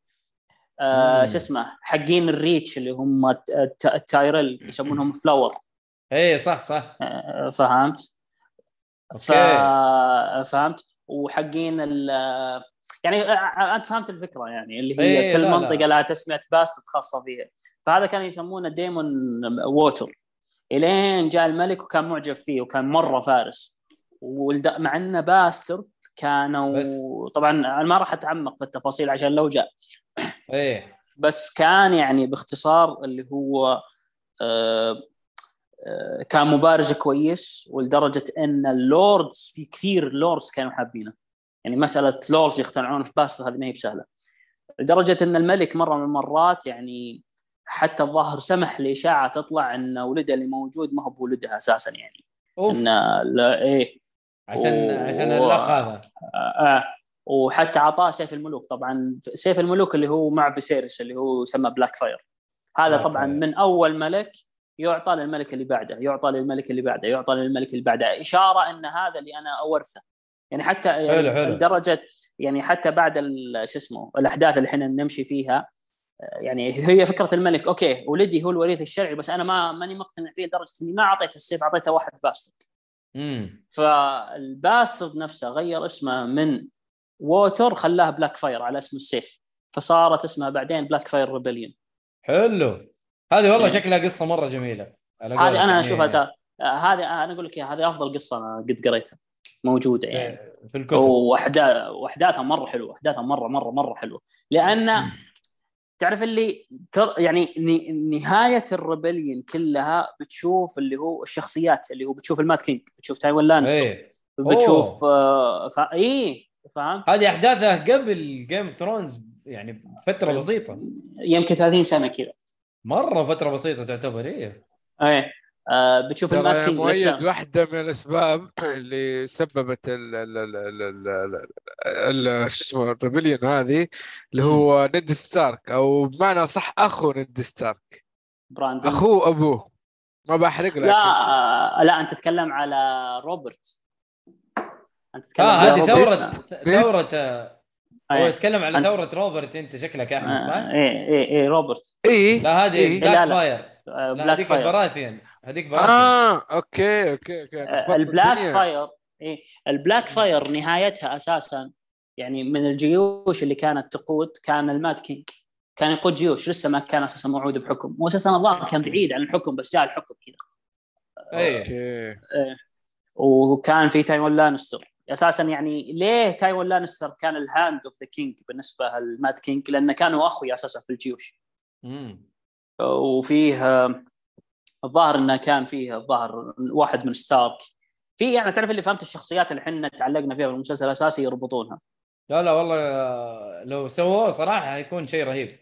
آه،. شو اسمه حقين الريتش اللي هم الت- الت- التايرل يسمونهم فلاور إيه صح صح آه، فهمت؟ ف... okay فهمت وحقين ال يعني آه، أنت فهمت الفكرة يعني اللي هي إيه، كل لا، لا. منطقة لها تسمية bast خاصه فيها فهذا كانوا يسمونه ديمون ووتر إلين جاء الملك وكان معجب فيه وكان مرة فارس. مع إنه bastard كانوا بس. طبعا أنا ما راح أتعمق في التفاصيل عشان لو جاء إيه بس كان يعني باختصار اللي هو آه، آه، كان مبارز كويس ولدرجة إن ال lords في كثير lords كانوا حابينه. يعني مسألة lords يقتنعون في bastard هذه ما هي بسهلة. لدرجة إن الملك مرة من المرات يعني حتى الظاهر سمح لإشاعة تطلع إن ولده اللي موجود ما هو بولدها أساسا يعني. أوف. إن لا إيه. عشان و- عشان الأخ هذا. آه آه. وحتى اعطاه سيف الملوك. طبعا سيف الملوك اللي هو مع فيسيريس اللي هو يسمى بلاك فاير هذا طبعا. من أول ملك يعطى للملك اللي بعده يعطى للملك اللي بعده يعطى للملك اللي بعده. إشارة أن هذا اللي أنا أورثه. يعني حتى يعني حلو، حلو. لدرجة يعني حتى بعد شو اسمه الأحداث اللي إحنا نمشي فيها يعني هي فكرة الملك okay ولدي هو الوريث الشرعي بس أنا ما ماني مقتنع فيه لدرجة إني ما أعطيته السيف أعطيته واحد bastard. امم فال bastard نفسه غير اسمه من ووتر خلاه بلاك فاير على اسم السيف. فصارت اسمها بعدين Blackfyre Rebellion حلو. هذه والله إيه. شكلها قصة مرة جميلة. هذه أنا يعني أشوفها تا- هذه أنا أقول لك هذه أفضل قصة أنا قد قريتها. موجودة يعني. في- الكتب. واحداث واحداثها مرة حلوة احداثها مره مره مرة حلوة. لأن تعرف اللي تر يعني ن- نهاية ال rebellion كلها بتشوف اللي هو الشخصيات اللي هو بتشوف ال Mad King بتشوف تايوين لانستر إيه. بتشوف آه ف... إيه فاهم هذه أحداثها قبل Game of Thrones يعني فترة بسيطة. يمكن 30 سنة كذا. مرة فترة بسيطة تعتبر إيه؟ إيه. آه بتشوف ال Mad King مؤيد لسه. واحدة من الأسباب اللي سببت ال ال ال ال ال ال شو اسمه ال rebellion هذه اللي هو نيد ستارك أو بمعنى صح أخو نيد ستارك. براندون. اخوه أبوه. ما بحرق لك. لا آه لا أنت تتكلم على روبرت. أنت تتكلم على هذه. ثورة ثورة آه، هو إيه. يتكلم على أنت- ثورة روبرت أنت شكلك أحمد صح؟ آه، إيه إيه إيه روبرت. إيه. لا هذه إيه؟ بلاك لا، لا. فاير آه، لا بلاك هذيك فاير البراثيان. هذيك براثيان. آه أوكي أوكي أوكي. آه، البلاك الدنيا. فاير إيه. البلاك فاير نهايتها أساسا يعني من الجيوش اللي كانت تقود كان الماد كينج. كان يقود جيوش لسه ما كان أساسا موعود بحكم. هو أساسا الظاهر كان بعيد عن الحكم بس جاء الحكم كذا. إيه. أوكي. وكان في تايون لانستر أساسا يعني ليه تايون لانستر كان ال Hand of the King بالنسبة لل Mad King لأنه كانوا أخوي أساسا في الجيوش. مم. وفيه آه، الظاهر إنه كان فيه الظاهر واحد من ستارك. في يعني تعرف اللي فهمت الشخصيات اللي إحنا تعلقنا فيها في المسلسل الأساسي يربطونها. لا لا والله آه، لو سووه صراحة حيكون شيء رهيب.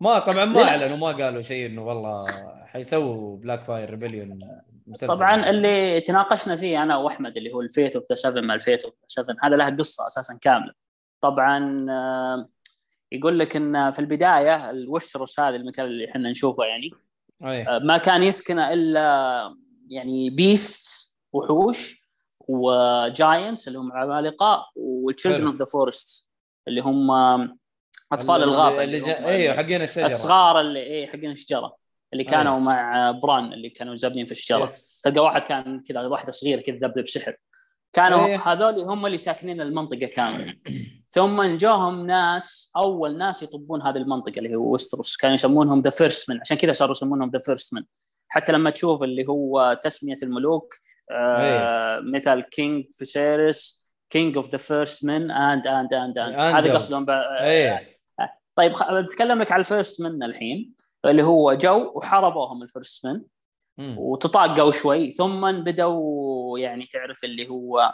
ما طبعا ما. أعلنوا ما قالوا شيء إنه والله حيسووا Blackfyre rebellion طبعا اللي تناقشنا فيه أنا وأحمد اللي هو ال Faith of the Seven ما ال Faith of the Seven هذا له قصة أساسا كاملة. طبعا آه، يقول لك إن في البداية الوستروس هذا المكان اللي إحنا نشوفه يعني؟ آه، ما كان يسكنه إلا يعني beast وحوش و giants اللي هم عمالقة وال children. of the forest اللي هم أطفال الغابة اللي اللي جا... هم أيوه حقين الشجرة. الصغار اللي إيه حقين الشجرة. اللي كانوا أيوة. مع بران اللي كانوا زابين في الشجرة. yes. تلقى واحد كان كذا واحدة صغيرة كذا ذبذب سحر. كانوا إيه. هذول هم اللي ساكنين المنطقة كاملة. ثم جاهم ناس أول ناس يطبون هذه المنطقة اللي هو وستروس. كانوا يسمونهم the First Men عشان كذا صاروا يسمونهم the First Men حتى لما تشوف اللي هو تسمية الملوك آه مثل King فيسيريس King of the First Men and and and and هذا. قصدهم ب- إيه. طيب خ- بتكلم لك على ال First Men الحين. اللي هو جو وحاربوهم ال First Men مم. وتطاقوا شوي. ثم بدأوا يعني تعرف اللي هو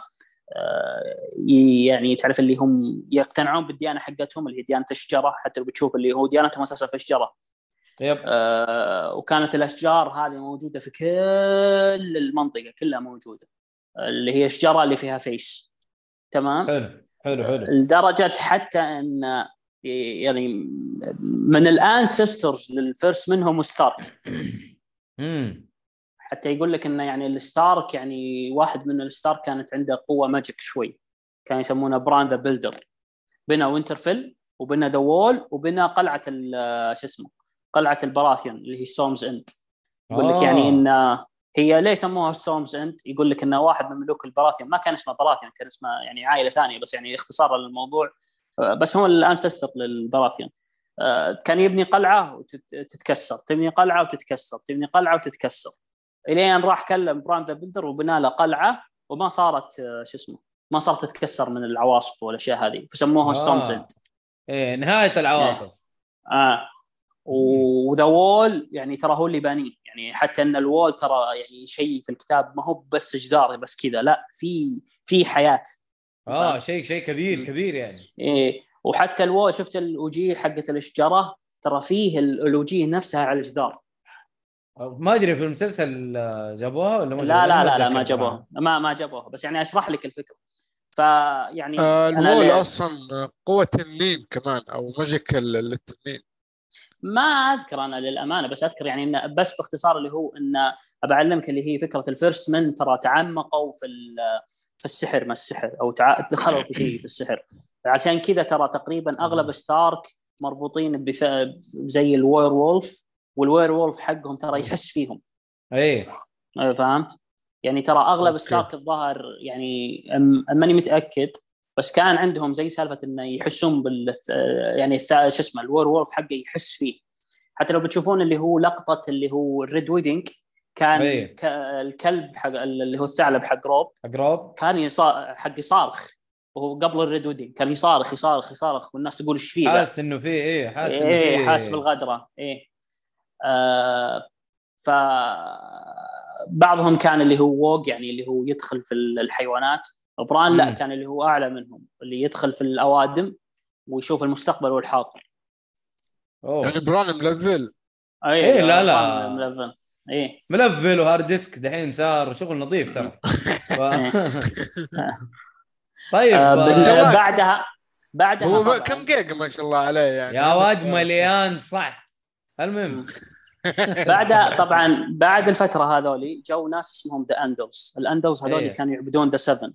آه، يعني تعرف اللي هم يقتنعون بالديانة حقتهم اللي هي ديانة الشجرة. حتى لو بتشوف اللي هو ديانتهم أساسا في الشجرة. yep. آه، وكانت الأشجار هذه موجودة في كل المنطقة كلها موجودة. اللي هي الشجرة اللي فيها face تمام؟ حلو. حلو حلو. لدرجة حتى إن يعني من ال ancestors لل First Men هم ستارك. حتى يقول لك إنه يعني الستارك يعني واحد من الستارك كانت عنده قوة magic شوي. كان يسمونه بران the Builder بنى وينترفيل وبنى the Wall وبنى قلعة شو اسمه قلعة البراثيون اللي هي Storm's End يقول لك يعني إن هي ليه سموها Storm's End؟ يقول لك انه واحد من ملوك البراثيون ما كان اسمه براثيون كان اسمه يعني عائلة ثانية بس يعني اختصارا للموضوع آه، بس هو ال ancestor للبراثيون آه، كان يبني قلعة وتتكسر تبني قلعة وتتكسر تبني قلعة وتتكسر. إلين راح كلم بران the Builder وبنى له قلعة وما صارت آه، شو اسمه ما صارت تتكسر من العواصف والأشياء هذه. فسموها آه. End إيه نهاية العواصف. آه. وذا وول يعني ترى هو اللي بانيه. يعني حتى إن الوول ترى يعني شيء في الكتاب ما هو بس جدار بس كذا. لا في في حياة. آه شيء شيء كبير كبير يعني. إيه وحتى الوول شفت الوجيه حقت الإشجارة؟ ترى فيه ال- الوجيه نفسها على الجدار ما أدري في المسلسل آه، جابوها ولا ما لا جابوها؟ لا لا لا ما. جابوها. ما ما جابوها. بس يعني أشرح لك الفكرة. فيعني آه الوول أصلا قوة تنين كمان أو magic التنين. ما أذكر أنا للأمانة بس أذكر يعني انه بس باختصار اللي هو انه بعلمك اللي هي فكرة ال First Men ترى تعمقوا في في السحر ما السحر؟ أو تع- دخلوا في شيء في السحر. عشان كذا ترى تقريبا أغلب ستارك مربوطين بث- زي ال werewolf وال werewolf حقهم ترى يحس فيهم. إيه. أه، فهمت؟ يعني ترى أغلب okay. ستارك الظاهر يعني ماني متأكد بس كان عندهم زي سالفة إنه يحسون بال يعني شو اسمه ال werewolf حقه يحس فيه. حتى لو بتشوفون اللي هو لقطة اللي هو ال Red Wedding كان أيه. ك- الكلب حق اللي هو الثعلب حق روب اقرب كان يصا... حق يصارخ وهو قبل ال Red Wedding كان يصارخ يصارخ يصارخ والناس تقول إيش فيه؟ حاسس إنه في إيه حاسس إنه إيه في حاس بالغدرة إيه آه ف بعضهم كان اللي هو ووق يعني اللي هو يدخل في الحيوانات بران لا. كان اللي هو أعلى منهم اللي يدخل في الأوادم ويشوف المستقبل والحاضر أوه. يعني بران ملفل اي إيه، لا، لا. ملفن. إيه. ملفل وهارد ديسك دحين صار شغل نظيف ترى. (laughs) ف... (laughs) طيب آه، آه،. بعدها بعدها هو كم جيجا ما شاء الله عليه يعني؟ يا واد بس- مليان صح. المهم. (laughs) بعدها طبعا بعد الفترة هذولي جو ناس اسمهم the Andals ال Andals هذول إيه. كانوا يعبدون the Seven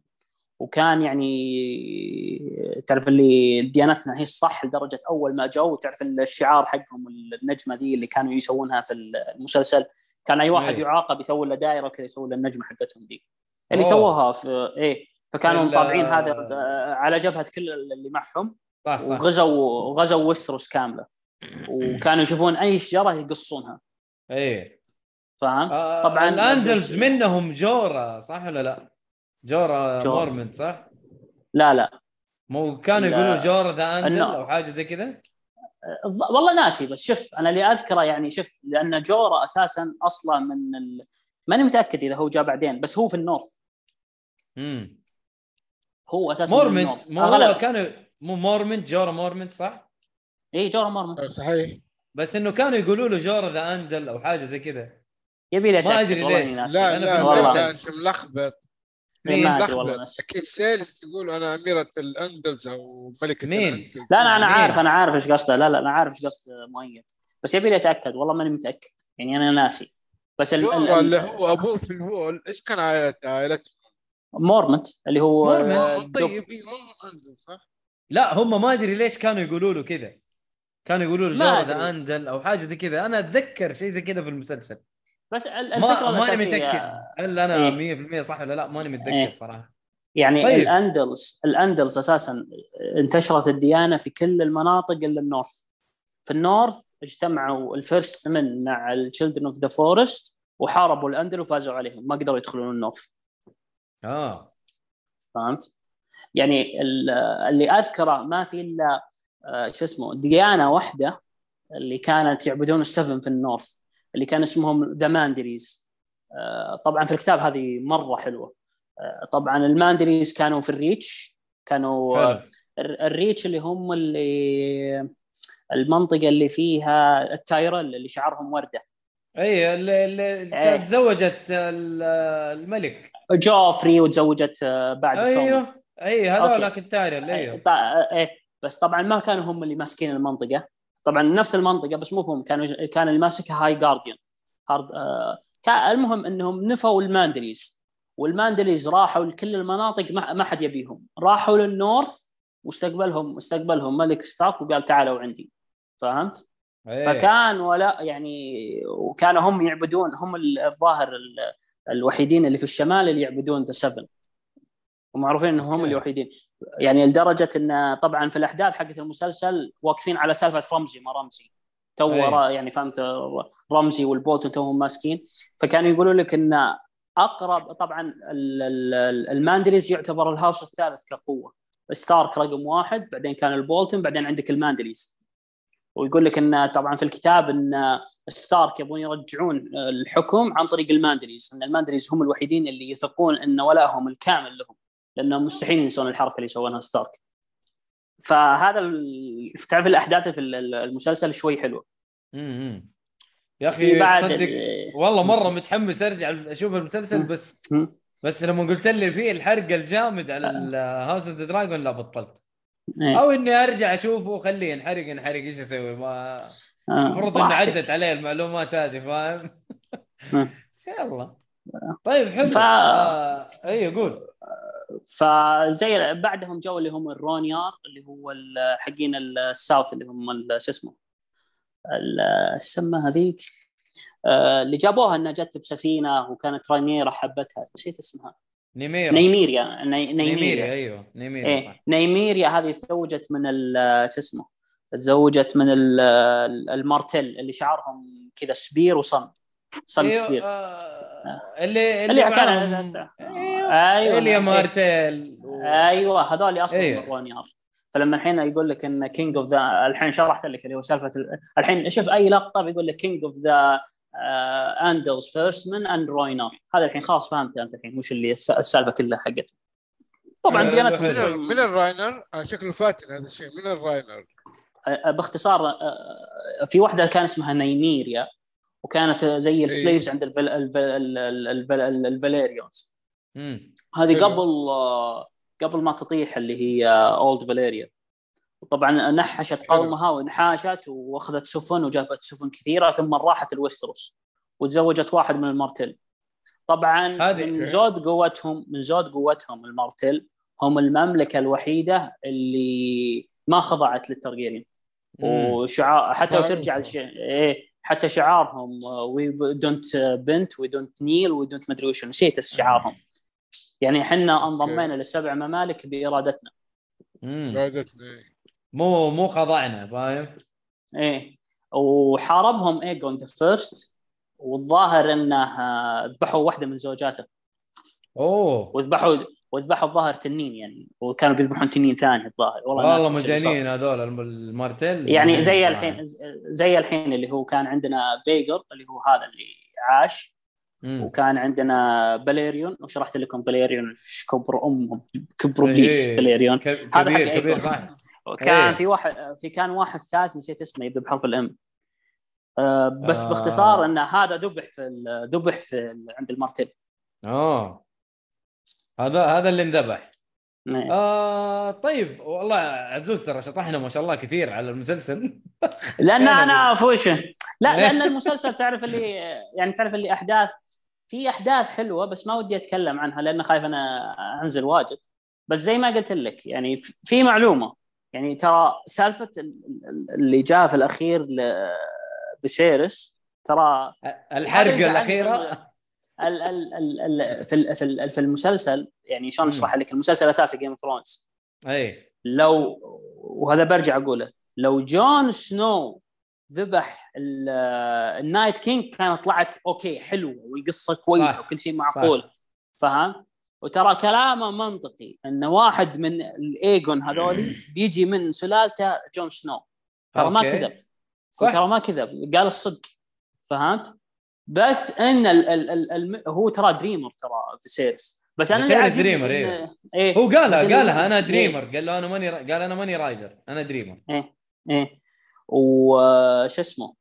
وكان يعني تعرف اللي ديانتنا هي الصح لدرجة أول ما جو تعرف الشعار حقهم النجمه ذي اللي كانوا يسوونها في المسلسل. كان أي واحد إيه. يعاقب يسوي له دائرة وكذا يسوي له النجمة حقتهم دي اللي أوه. سووها في إيه فكانوا مطابعين هذا آه، على جبهة كل اللي معهم صح صح وغزوا غزوا وستروس كاملة وكانوا يشوفون أي شجرة يقصونها إيه فاهم؟ آه، طبعاً ال Andals منهم جورا صح ولا لا؟ جورا جورا. مورمنت صح؟ لا لا مو كانوا. يقولوا جورا the Andal أو حاجة زي كذا؟ والله ناسي بس شوف أنا اللي أذكره يعني شوف لأن جورا أساسا أصلا من ال... ماني متأكد إذا هو جاء بعدين بس هو في ال North امم هو أساسا من مورمنت مو. كانوا مو مورمنت جورا مورمنت صح؟ اي جورا مورمنت آه، صحيح بس إنه كانوا يقولوا له جورا the Andal أو حاجة زي كذا يبي لي ما والله ليش. لا لا لا. لا أنت ملخبط ما ادري ملخبط. والله ناسي أكيد سيلز تقول أنا أميرة الأندلز أو ملكة مين؟ لا لا أنا مين؟ عارف أنا عارف إيش قصده لا لا أنا عارف إيش قصد مؤيد بس يبي لي أتأكد والله ماني متأكد يعني أنا ناسي بس ال... ال... اللي ال... هو أبوه في ال Wall إيش كان عائلته عائلته مورمنت اللي هو مورمنت. آه، آه،. طيب صح؟ لا هم ما أدري ليش كانوا يقولوا له كذا كانوا يقولوا له أدري. the Andal أو حاجة زي كذا أنا أتذكر شيء زي كذا في المسلسل بس ال- ما الفكرة ماني متاكد هل أنا إيه. 100% صح ولا لا ماني متذكر إيه. صراحة يعني طيب. الاندلز الاندلز أساسا انتشرت الديانة في كل المناطق إلا ال North في ال North اجتمعوا ال First Men مع ال Children of the Forest وحاربوا الاندل وفازوا عليهم ما قدروا يدخلون ال North آه فهمت؟ يعني ال- اللي أذكره ما في إلا آه، شو اسمه ديانة واحدة اللي كانت يعبدون ال Seven في ال North اللي كان اسمهم the ماندرليز طبعا في الكتاب هذه مرة حلوة. آه، طبعا الماندرليز كانوا في ال Reach. كانوا آه، حلو. الر- الريتش اللي هم اللي المنطقة اللي فيها التايرل اللي شعرهم وردة. أي اللي, اللي. كانت تزوجت ال- الملك. جوفري وتزوجت آه، بعد. أيوه. أي هذول. لكن تايرل أيوه. بس طبعا ما كانوا هم اللي ماسكين المنطقة. طبعا نفس المنطقة بس مو هم كانوا كان اللي ماسكها هاي جارديان هارد آه كان المهم إنهم نفوا الماندريز والماندرليز راحوا لكل المناطق ما, حد يبيهم راحوا لل North واستقبلهم استقبلهم ملك ستارك وقال تعالوا عندي فهمت؟ إيه. فكان ولا يعني وكانوا هم يعبدون هم الظاهر ال- الوحيدين اللي في الشمال اللي يعبدون the Seven ومعروفين إنهم هم. الوحيدين يعني لدرجة إن طبعا في الأحداث حقت المسلسل واقفين على سالفة رمزي ما رمزي. تو يعني فهمت رمزي والبولتون توهم ماسكين. فكانوا يقولوا لك إن أقرب طبعا ال- ال- الماندرليز يعتبر ال House الثالث كقوة. ستارك رقم واحد بعدين كان البولتون بعدين عندك الماندرليز ويقول لك إن طبعا في الكتاب إن ستارك يبون يرجعون الحكم عن طريق الماندرليز إن الماندرليز هم الوحيدين اللي يثقون إن ولائهم الكامل لهم. لانهم مستحيل ينسون الحركة اللي سووها ستارك. فهذا ال... تعرف الأحداث في ال- المسلسل شوي حلوة. امم يا أخي تصدق ال- والله مرة متحمس أرجع أشوف المسلسل بس. بس لما قلت لي فيه الحرق الجامد على House of the Dragon لا بطلت. إيه. أو إني أرجع أشوفه وخليه ينحرق ينحرق إيش أسوي؟ ما آه، المفروض براحتك. عدت عليه المعلومات هذه فاهم. (laughs) بس يلا. طيب حلو. ف- آه... اي قول. فزي بعدهم جو اللي هم ال Rhoynar اللي هو حقين ال South اللي هم شو اسمه؟ ال- السمه هذيك؟ آه، اللي جابوها إنها جت بسفينة وكانت رانيرا حبتها. نسيت اسمها. نيميرا نيميريا. ني- نيميريا. نيميريا أيوه. نيميريا إيه. صح. نيميريا هذه تزوجت من شو اسمه؟ تزوجت من ال- المارتل اللي شعرهم كذا spear و sun sun أيوه spear. آه... اللي اللي اللي كان معاهم أيوه. أيوه اليا إيه. أيوه هذول أصلا رونيار فلما الحين يقول لك إن كينج اوف ذا الحين شرحت لك اللي هو سالفة ال- الحين شوف أي لقطة بيقول لك كينج اوف ذا اندلز فيرستمان اند روينر هذا الحين خلاص فهمت أنت الحين وش اللي الس- السالفة كلها حقته طبعا آه، حلو. من, الراينر آه، شكله فاتن هذا الشيء من الراينر آه، باختصار في واحدة كان اسمها نيميريا. وكانت زي السليفز عند الفل... الفل... الفل... الفل... الفل... الفاليريونز. هذه. قبل قبل ما تطيح اللي هي Old فاليريا وطبعا نحشت. قومها وانحاشت وأخذت سفن وجابت سفن كثيرة ثم راحت الويستروس وتزوجت واحد من المارتل طبعا من زود قوتهم من زود قوتهم المارتل هم المملكة الوحيدة اللي ما خضعت للتارجيريان مم. وشعار حتى لو. ترجع لش... إيه حتى شعارهم we don't bend we don't kneel we don't مدري وش نسيت شعارهم. يعني إحنا انضمينا للسبع ممالك بإرادتنا. بعدتني مو مو خضعنا فاهم؟ إيه. وحاربهم ايجون the First والظاهر إنه آه، ذبحوا واحدة من زوجاته. أوه. وذبحوا وذبحوا الظاهر تنين يعني وكانوا بيذبحون تنين ثاني الظاهر والله صار. مجانين هذول الم- المارتل يعني مجانين زي. الحين زي الحين اللي هو كان عندنا فيجار اللي هو هذا اللي عاش مم. وكان عندنا باليريون وشرحت لكم باليريون إيش كبر أمهم كبروا please إيه. باليريون ك- هذا كبير كبير. صح وكان إيه. في واحد في كان واحد ثالث نسيت اسمه يبدا بحرف الأم آه بس آه. باختصار إن هذا ذبح في ذبح في عند المارتل آه هذا هذا اللي انذبح. إيه. آه طيب والله عزوز ترى شطحنا ما شاء الله كثير على المسلسل. (laughs) لأن؟ أنا فوش لا؟ لأن (laughs) المسلسل تعرف اللي يعني تعرف اللي أحداث في أحداث حلوة بس ما ودي أتكلم عنها لأن خايف أنا أنزل واجد. بس زي ما قلت لك يعني في- معلومة. يعني ترى سالفة ال- ال- اللي جاء في الأخير لفيسيرس ترى الحرقة الأخيرة. ال ال ال ال في ال- في ال- في المسلسل يعني شلون. أشرح لك؟ المسلسل الاساسي Game of Thrones أي. لو وهذا برجع أقوله لو جون سنو ذبح ال- ال Night King كانت طلعت okay حلوة والقصة كويسة. وكل شيء معقول. فهم؟ وترى كلامه منطقي ان واحد من الايجون هذولي بيجي من سلالته جون سنو. ترى ما. كذب. ترى ما كذب. قال الصدق. فهمت؟ بس إن ال ال ال ال هو ترى دريمر ترى في سيرس. بس أنا عاجبني dreamer، إيه. إيه. هو قالها قالها أنا إيه. dreamer. قال له أنا ماني قال أنا ماني rider أنا dreamer. إيه. وش اسمه؟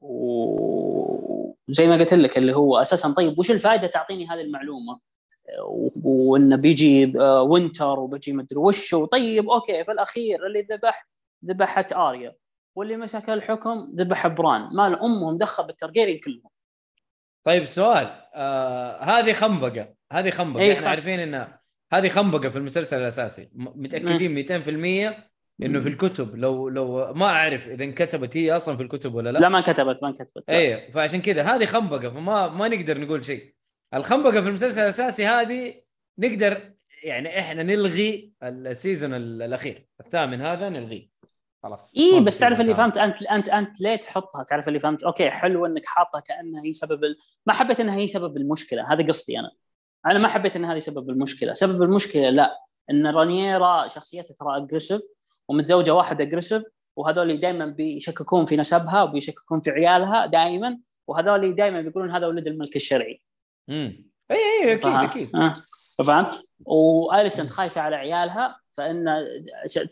وزي ما قلت لك اللي هو أساسا طيب وش الفائده تعطيني هذه المعلومة؟ وإنه بيجي آه، winter وبيجي مدري وش وطيب okay في الأخير اللي ذبح ذبحت آريا واللي مسك الحكم ذبح بران. ما لأمهم دخل بالتارجيريان كلهم. طيب سؤال. آه هذه خنبقة. هذه خنبقة. إحنا خ- عارفين انها هذه خنبقة في المسلسل الأساسي. متأكدين 200% إنه في الكتب. لو لو ما أعرف إذا انكتبت هي أصلا في الكتب ولا لا, لا ما انكتبت ما انكتبت. إيه فعشان كذا هذه خنبقة فما ما نقدر نقول شيء. الخنبقة في المسلسل الأساسي هذه نقدر يعني إحنا نلغي ال season ال- الأخير. الثامن هذا نلغيه. خلاص. اي بس تعرف اللي. فهمت؟ أنت أنت أنت ليه تحطها؟ تعرف اللي فهمت؟ okay حلو إنك حاطها كأنها هي سبب ال... ما حبيت إنها هي سبب المشكلة هذا قصدي أنا. أنا ما حبيت إن هذه سبب المشكلة. سبب المشكلة لا إن رانييرا شخصيتها ترى aggressive ومتزوجة واحد aggressive وهذول دائما بيشككون في نسبها وبيشككون في عيالها دائما وهذول دائما بيقولون هذا ولد الملك الشرعي. امم إي إي أكيد أكيد. آه. فهمت؟ واليسنت خايفة على عيالها فإن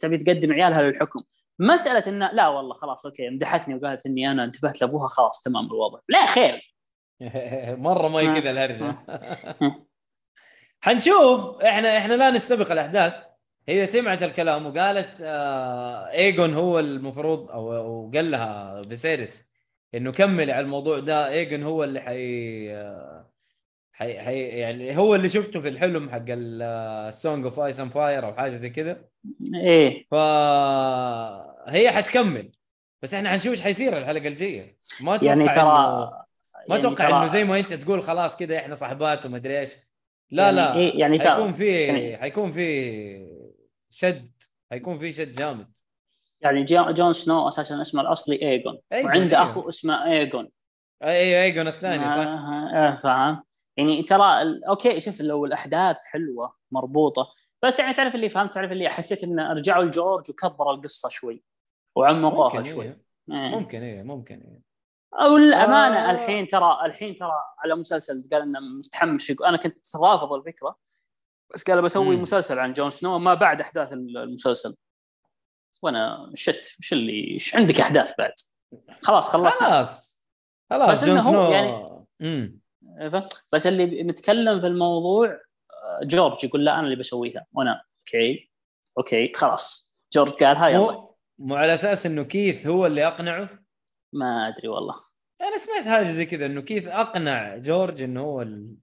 تبي تقدم عيالها للحكم. مسألة انه لا والله خلاص okay مدحتني وقالت إني أنا انتبهت لأبوها خلاص تمام الوضع. لا خير. (laughs) مرة ما هي آه. كذا الهرجة. (laughs) آه. حنشوف. إحنا إحنا لا نستبق الأحداث. هي سمعت الكلام وقالت آه ايجون هو المفروض أو أو قال لها فيسيريس إنه كملي على الموضوع ده. ايجون هو اللي حي آه، حي, حي يعني هو اللي شفته في الحلم حق ال Song of Ice and Fire أو حاجة زي كذا. إيه. فهي حتكمل. بس إحنا حنشوف إيش حيصير الحلقة الجاية. ما أتوقع يعني إنه... ترى ما يعني أتوقع ترى- إنه زي ما أنت تقول خلاص كذا إحنا صاحبات وما أدري إيش. لا يعني لا. إيه يعني حيكون في يعني- حيكون في شد. حيكون في شد جامد. يعني جون سنو أساسا اسمه الأصلي ايجون وعنده. أخو اسمه ايجون أي ايجون الثاني صح؟ آه فاهم. يعني ترى okay شوف لو الأحداث حلوة مربوطة بس يعني تعرف اللي فهمت تعرف اللي حسيت انه رجعوا لجورج وكبروا القصة شوي وعمقوها ممكن شوي إيه. إيه. ممكن إيه ممكن إيه أو الامانه آه. الحين ترى الحين ترى على مسلسل قال إنه متحمس أنا كنت رافض الفكرة بس قال بسوي مم. مسلسل عن جون سنو ما بعد أحداث المسلسل وأنا shit وش اللي إيش عندك أحداث بعد خلاص خلصنا خلاص خلاص جون سنو يعني- امم؟ بس اللي متكلم في الموضوع آه، جورج يقول لا أنا اللي بسويها. وأنا okay؟ okay خلاص. جورج قالها يلا. مو على أساس إنه كيت هو اللي أقنعه؟ ما أدري والله. أنا سمعت حاجة زي كذا إنه كيت أقنع جورج إنه هو ال...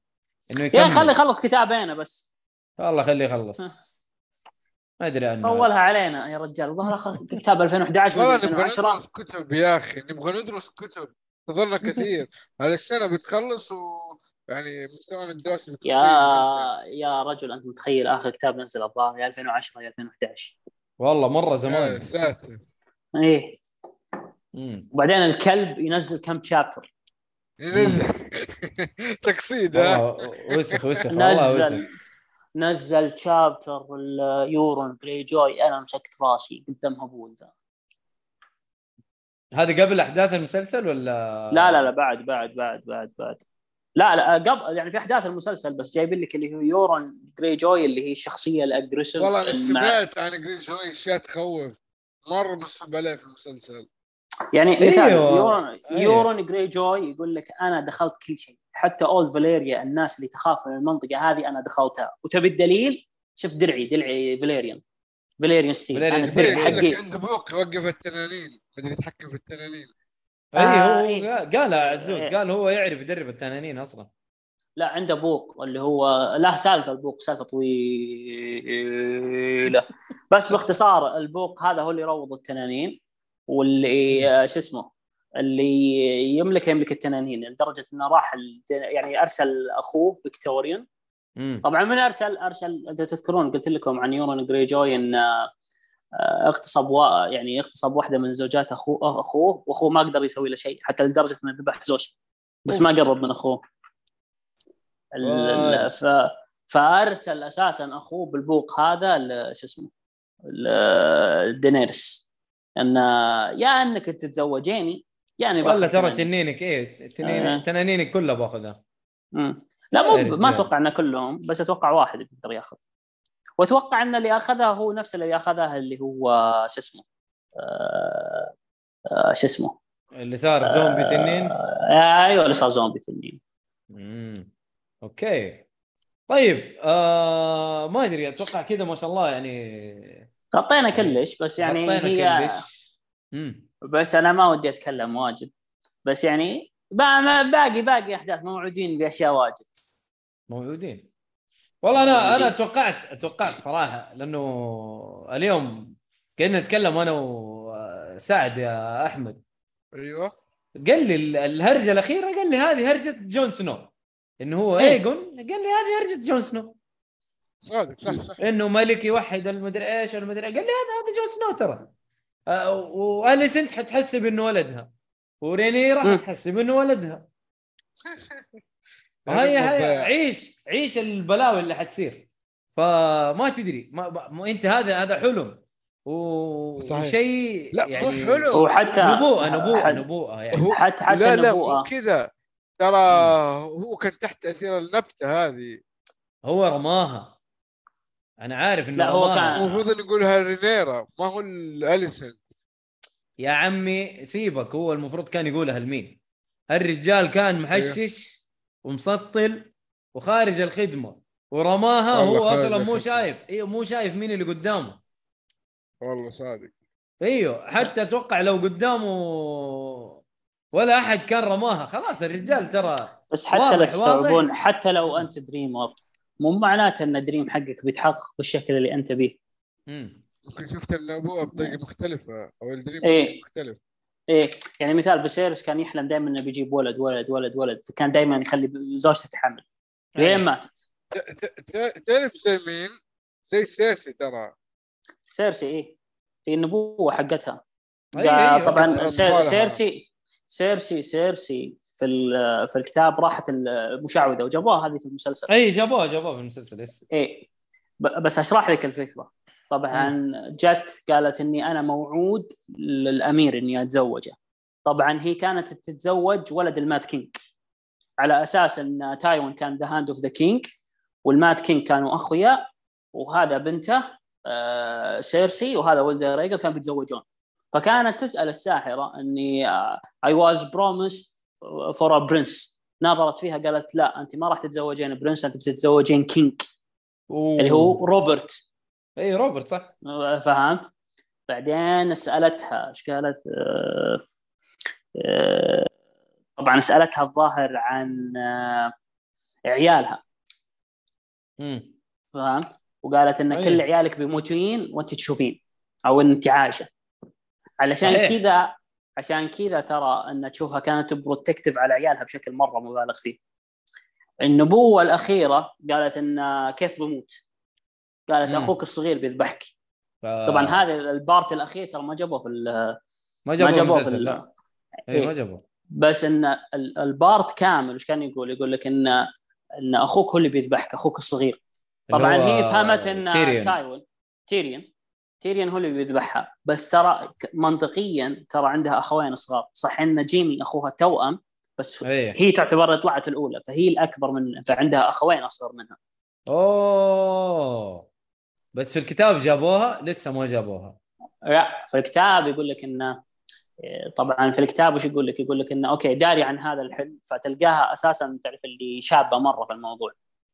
إنه يا يكمل. أخي خلي يخلص كتابين بس. والله خليه يخلص. ما أدري عنه. طولها علينا يا رجال. أخ- كتاب 2011 والله نبغى 2010 ندرس كتب يا أخي. نبغى ندرس كتب. تظلنا كثير. هذه السنة بتخلص و يعني مستوانا الدراسي بيكون يا. يا رجل أنت متخيل آخر كتاب نزل الظاهر يا 2010 يا 2011 والله مرة يا زمان ساتر. إيه. امم وبعدين الكلب ينزل كم شابتر ينزل. (laughs) تقصيد ها؟ وسخ وسخ والله وسخ. نزل نزل شابتر اليورون جري جوي أنا مسكت راسي قدام هبول ذا. هذه قبل أحداث المسلسل ولا؟ لا لا لا بعد بعد بعد بعد بعد. لا لا قبل يعني في أحداث المسلسل بس جايبين لك اللي هو يورون جري جوي اللي هي الشخصية ال aggressive والله أنا سمعت عن جرين جوي أشياء تخوف. مرة مسحب عليه في المسلسل. يعني أيوة. مثال يورون أيوة. يورون جري جوي يقول لك أنا دخلت كل شيء. حتى Old Valyria الناس اللي تخاف من المنطقة هذه أنا دخلتها. وتبي الدليل؟ شوف درعي درعي Valyrian. Valyrian steel. Valyrian steel. حقي. عنده بوق يوقف التنانين. مدري يتحكم في التنانين. أي آه، هو إيه. قال عزوز إيه. قال هو يعرف يدرب التنانين أصلا. لا عنده بوق اللي هو له سالفة البوق سالفة طويلة. بس باختصار البوق هذا هو اللي يروض التنانين واللي آه، شو اسمه اللي يملك يملك التنانين لدرجة إنه راح يعني أرسل أخوه فيكتوريان امم طبعا من ارسل ارسل أنتم تذكرون قلت لكم عن يورون جري جوي إن آه، اغتصب وا... يعني اغتصب واحدة من زوجات اخوه أخوه وأخوه ما قدر يسوي له شيء حتى لدرجة إنه ذبح زوجته بس ما قرب من أخوه ال- ف... فأرسل أساسا أخوه بالبوق هذا شو اسمه ل- دينيرس إن يا إنك تتزوجيني يعني والله ترى. تنينك إيه تنين آه. تنانينك كلها بأخذها مم. لا مو ما. أتوقع ان كلهم بس أتوقع واحد يقدر ياخذ. وأتوقع إن اللي اخذها هو نفس اللي اخذها اللي هو شو اسمه؟ آه... آه... شو اسمه؟ اللي صار زومبي تنين؟ آه... أيوه اللي صار زومبي تنين. امم أوكي. طيب آه ما أدري أتوقع كذا ما شاء الله يعني. غطينا كلش بس يعني غطينا هي كلش. امم بس أنا ما ودي أتكلم واجد. بس يعني باقي باقي أحداث موعودين بأشياء واجد. موجودين والله أنا أنا. توقعت توقعت صراحة لأنه اليوم كنا نتكلم أنا وسعد يا أحمد. أيوه. قال لي ال- الهرجة الأخيرة قال لي هذه هرجة جون سنو. إنه هو إيه. ايجون قال لي هذه هرجة جون سنو. صادق صح صح. إنه ملك يوحد المدري إيش المدري قال لي هذا هذا جون سنو ترى. واليسنت حتحسب انه ولدها؟ ورينيرا. حتحسب انه ولدها. (laughs) هاي هاي. عيش عيش البلاوي اللي حتصير. فما تدري ما, ما ما- انت هذا هذا حلم. و- صحيح. وشيء لا يعني مو حلو وحتى نبوءة نبوءة حد- نبوءة يعني. هو حتى حتى لا لا. مو كذا. ترى هو كان تحت تأثير النبتة هذه. هو رماها. أنا عارف إنه لا، هو رماها. كان- المفروض نقولها رينيرا ما هو الاليسن يا عمي سيبك. هو المفروض كان يقولها لمين؟ الرجال كان محشش ومسطل وخارج الخدمة ورماها هو خارج أصلا مو. شايف أيوه مو شايف مين اللي قدامه والله صادق إيوه حتى أتوقع لو قدامه ولا أحد كان رماها خلاص الرجال ترى بس حتى لا تستوعبون. حتى لو أنت دريمر مو معناته أن دريم حقك بيتحقق بالشكل اللي أنت به مم. ممكن شفت النبوءه بطريقة مختلفة أو ال dream إيه. مختلف إيه يعني مثال فيسيرس كان يحلم دائما إنه بيجيب ولد ولد ولد ولد. فكان دائما يخلي زوجته تحمل. لين أيوة. ماتت. ت- ت- ت- تعرف زي مين؟ زي سيرسي ترى. سيرسي إيه. في النبوة حقتها. أيوة. طبعا سير. سيرسي سيرسي سيرسي في ال- في الكتاب راحت المشعوذه وجابوها هذه في المسلسل. أي جابوها جابوها في المسلسل yes. إيه. ب- بس أشرح لك الفكرة. طبعا جت قالت إني أنا موعود للأمير إني أتزوجه. طبعا هي كانت تتزوج ولد ال Mad King على أساس إن تايوين كان the hand of the king وال Mad King كانوا أخويا وهذا بنته آه سيرسي وهذا ولد ريجار كانوا بيتزوجون. فكانت تسأل الساحرة إني I was promised for prince نظرت فيها قالت لا أنت ما راح تتزوجين prince أنت بتتزوجين king اللي هو روبرت. إي روبرت صح فهمت؟ بعدين سألتها إيش قالت؟ آه، آه، طبعا سألتها الظاهر عن آه، عيالها امم فهمت؟ وقالت إن أيه. كل عيالك بيموتين وانت تشوفين أو إن انت عايشة علشان صحيح. كذا عشان كذا ترى إن تشوفها كانت protective على عيالها بشكل مرة مبالغ فيه النبوة الأخيرة قالت إن كيف بموت قالت. أخوك الصغير بيذبحك ف... طبعا هذا ال part الأخير ترى ما جابوه في ال- ما جابوا جابوه في ال- لا. اي إيه. ما جابوا بس إن ال- ال part كامل إيش كان يقول؟ يقول لك ان إن أخوك هو اللي بيذبحك أخوك الصغير. طبعا هي فهمت إن تيريون. تايوين تيريون. تيريون هو اللي بيذبحها بس ترى منطقيا ترى عندها أخوين صغار. صح إن جيمي أخوها توأم بس إيه. هي تعتبر طلعت الأولى فهي الأكبر من فعندها أخوين أصغر منها. أوه. بس في الكتاب جابوها لسه ما جابوها لا في الكتاب يقول لك انه طبعا في الكتاب وش يقول لك؟ يقول لك انه أوكي داري عن هذا الحلم فتلقاها أساسا تعرف اللي شابة مرة في الموضوع.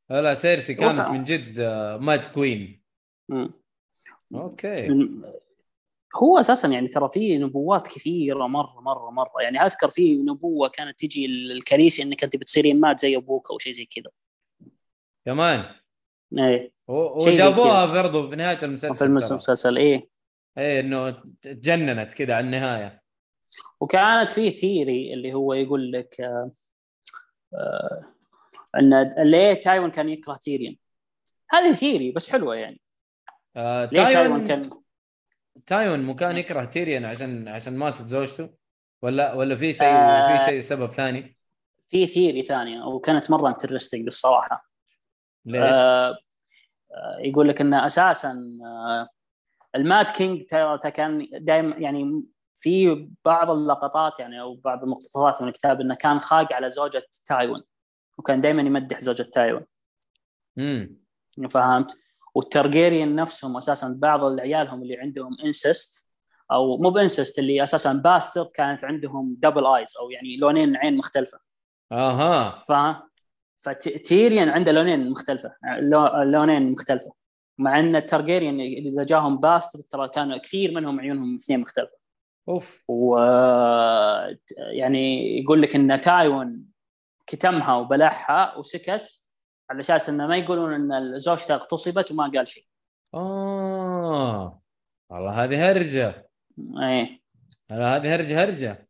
لا سيرسي كانت وقع. من جد آه، ماد كوين مم. أوكي هو أساسا يعني ترى في نبوات كثيرة مرة مرة مرة يعني أذكر في نبوة كانت تجي الكريسي إنك أنت بتصيرين مات زي أبوك أو شيء زي كذا. كمان إيه. وجابوها برضو في نهاية المسلسل في. المسلسل إيه. إيه إنه تجننت كذا على النهاية. وكانت في theory اللي هو يقول لك آه آه إن ليه تايوين كان يكره تيريون هذه theory بس حلوة يعني. آه ليه تايوين تايوين كان تايوين مو كان يكره تيريون عشان عشان ماتت زوجته؟ ولا ولا في شيء آه. في شيء سبب ثاني؟ في theory ثانية وكانت مرة interesting الصراحة. ليش؟ آه آه، يقول لك إن أساسا آه ال Mad King ترى كان دائما يعني في بعض اللقطات يعني أو بعض المقتطفات من الكتاب إنه كان خاق على زوجة تايوين وكان دائما يمدح زوجة تايوين. امم فهمت؟ والتارجيريان نفسهم أساسا بعض عيالهم اللي عندهم incest أو مو ب incest اللي أساسا bastard كانت عندهم double eyes أو يعني لونين عين مختلفة. أها. فاهم فتيريون عنده لونين مختلفة. لو- لونين مختلفة. مع أن التارجيريان إذا جاهم bastard ترى كانوا كثير منهم عيونهم اثنين مختلفة. أوف. و يعني يقول لك إن تايوين كتمها وبلعها وسكت على أساس إنه ما يقولون إن زوجته اغتصبت وما قال شيء. آه. والله هذه هرجة. إيه. لا هذه هرجة هرجة.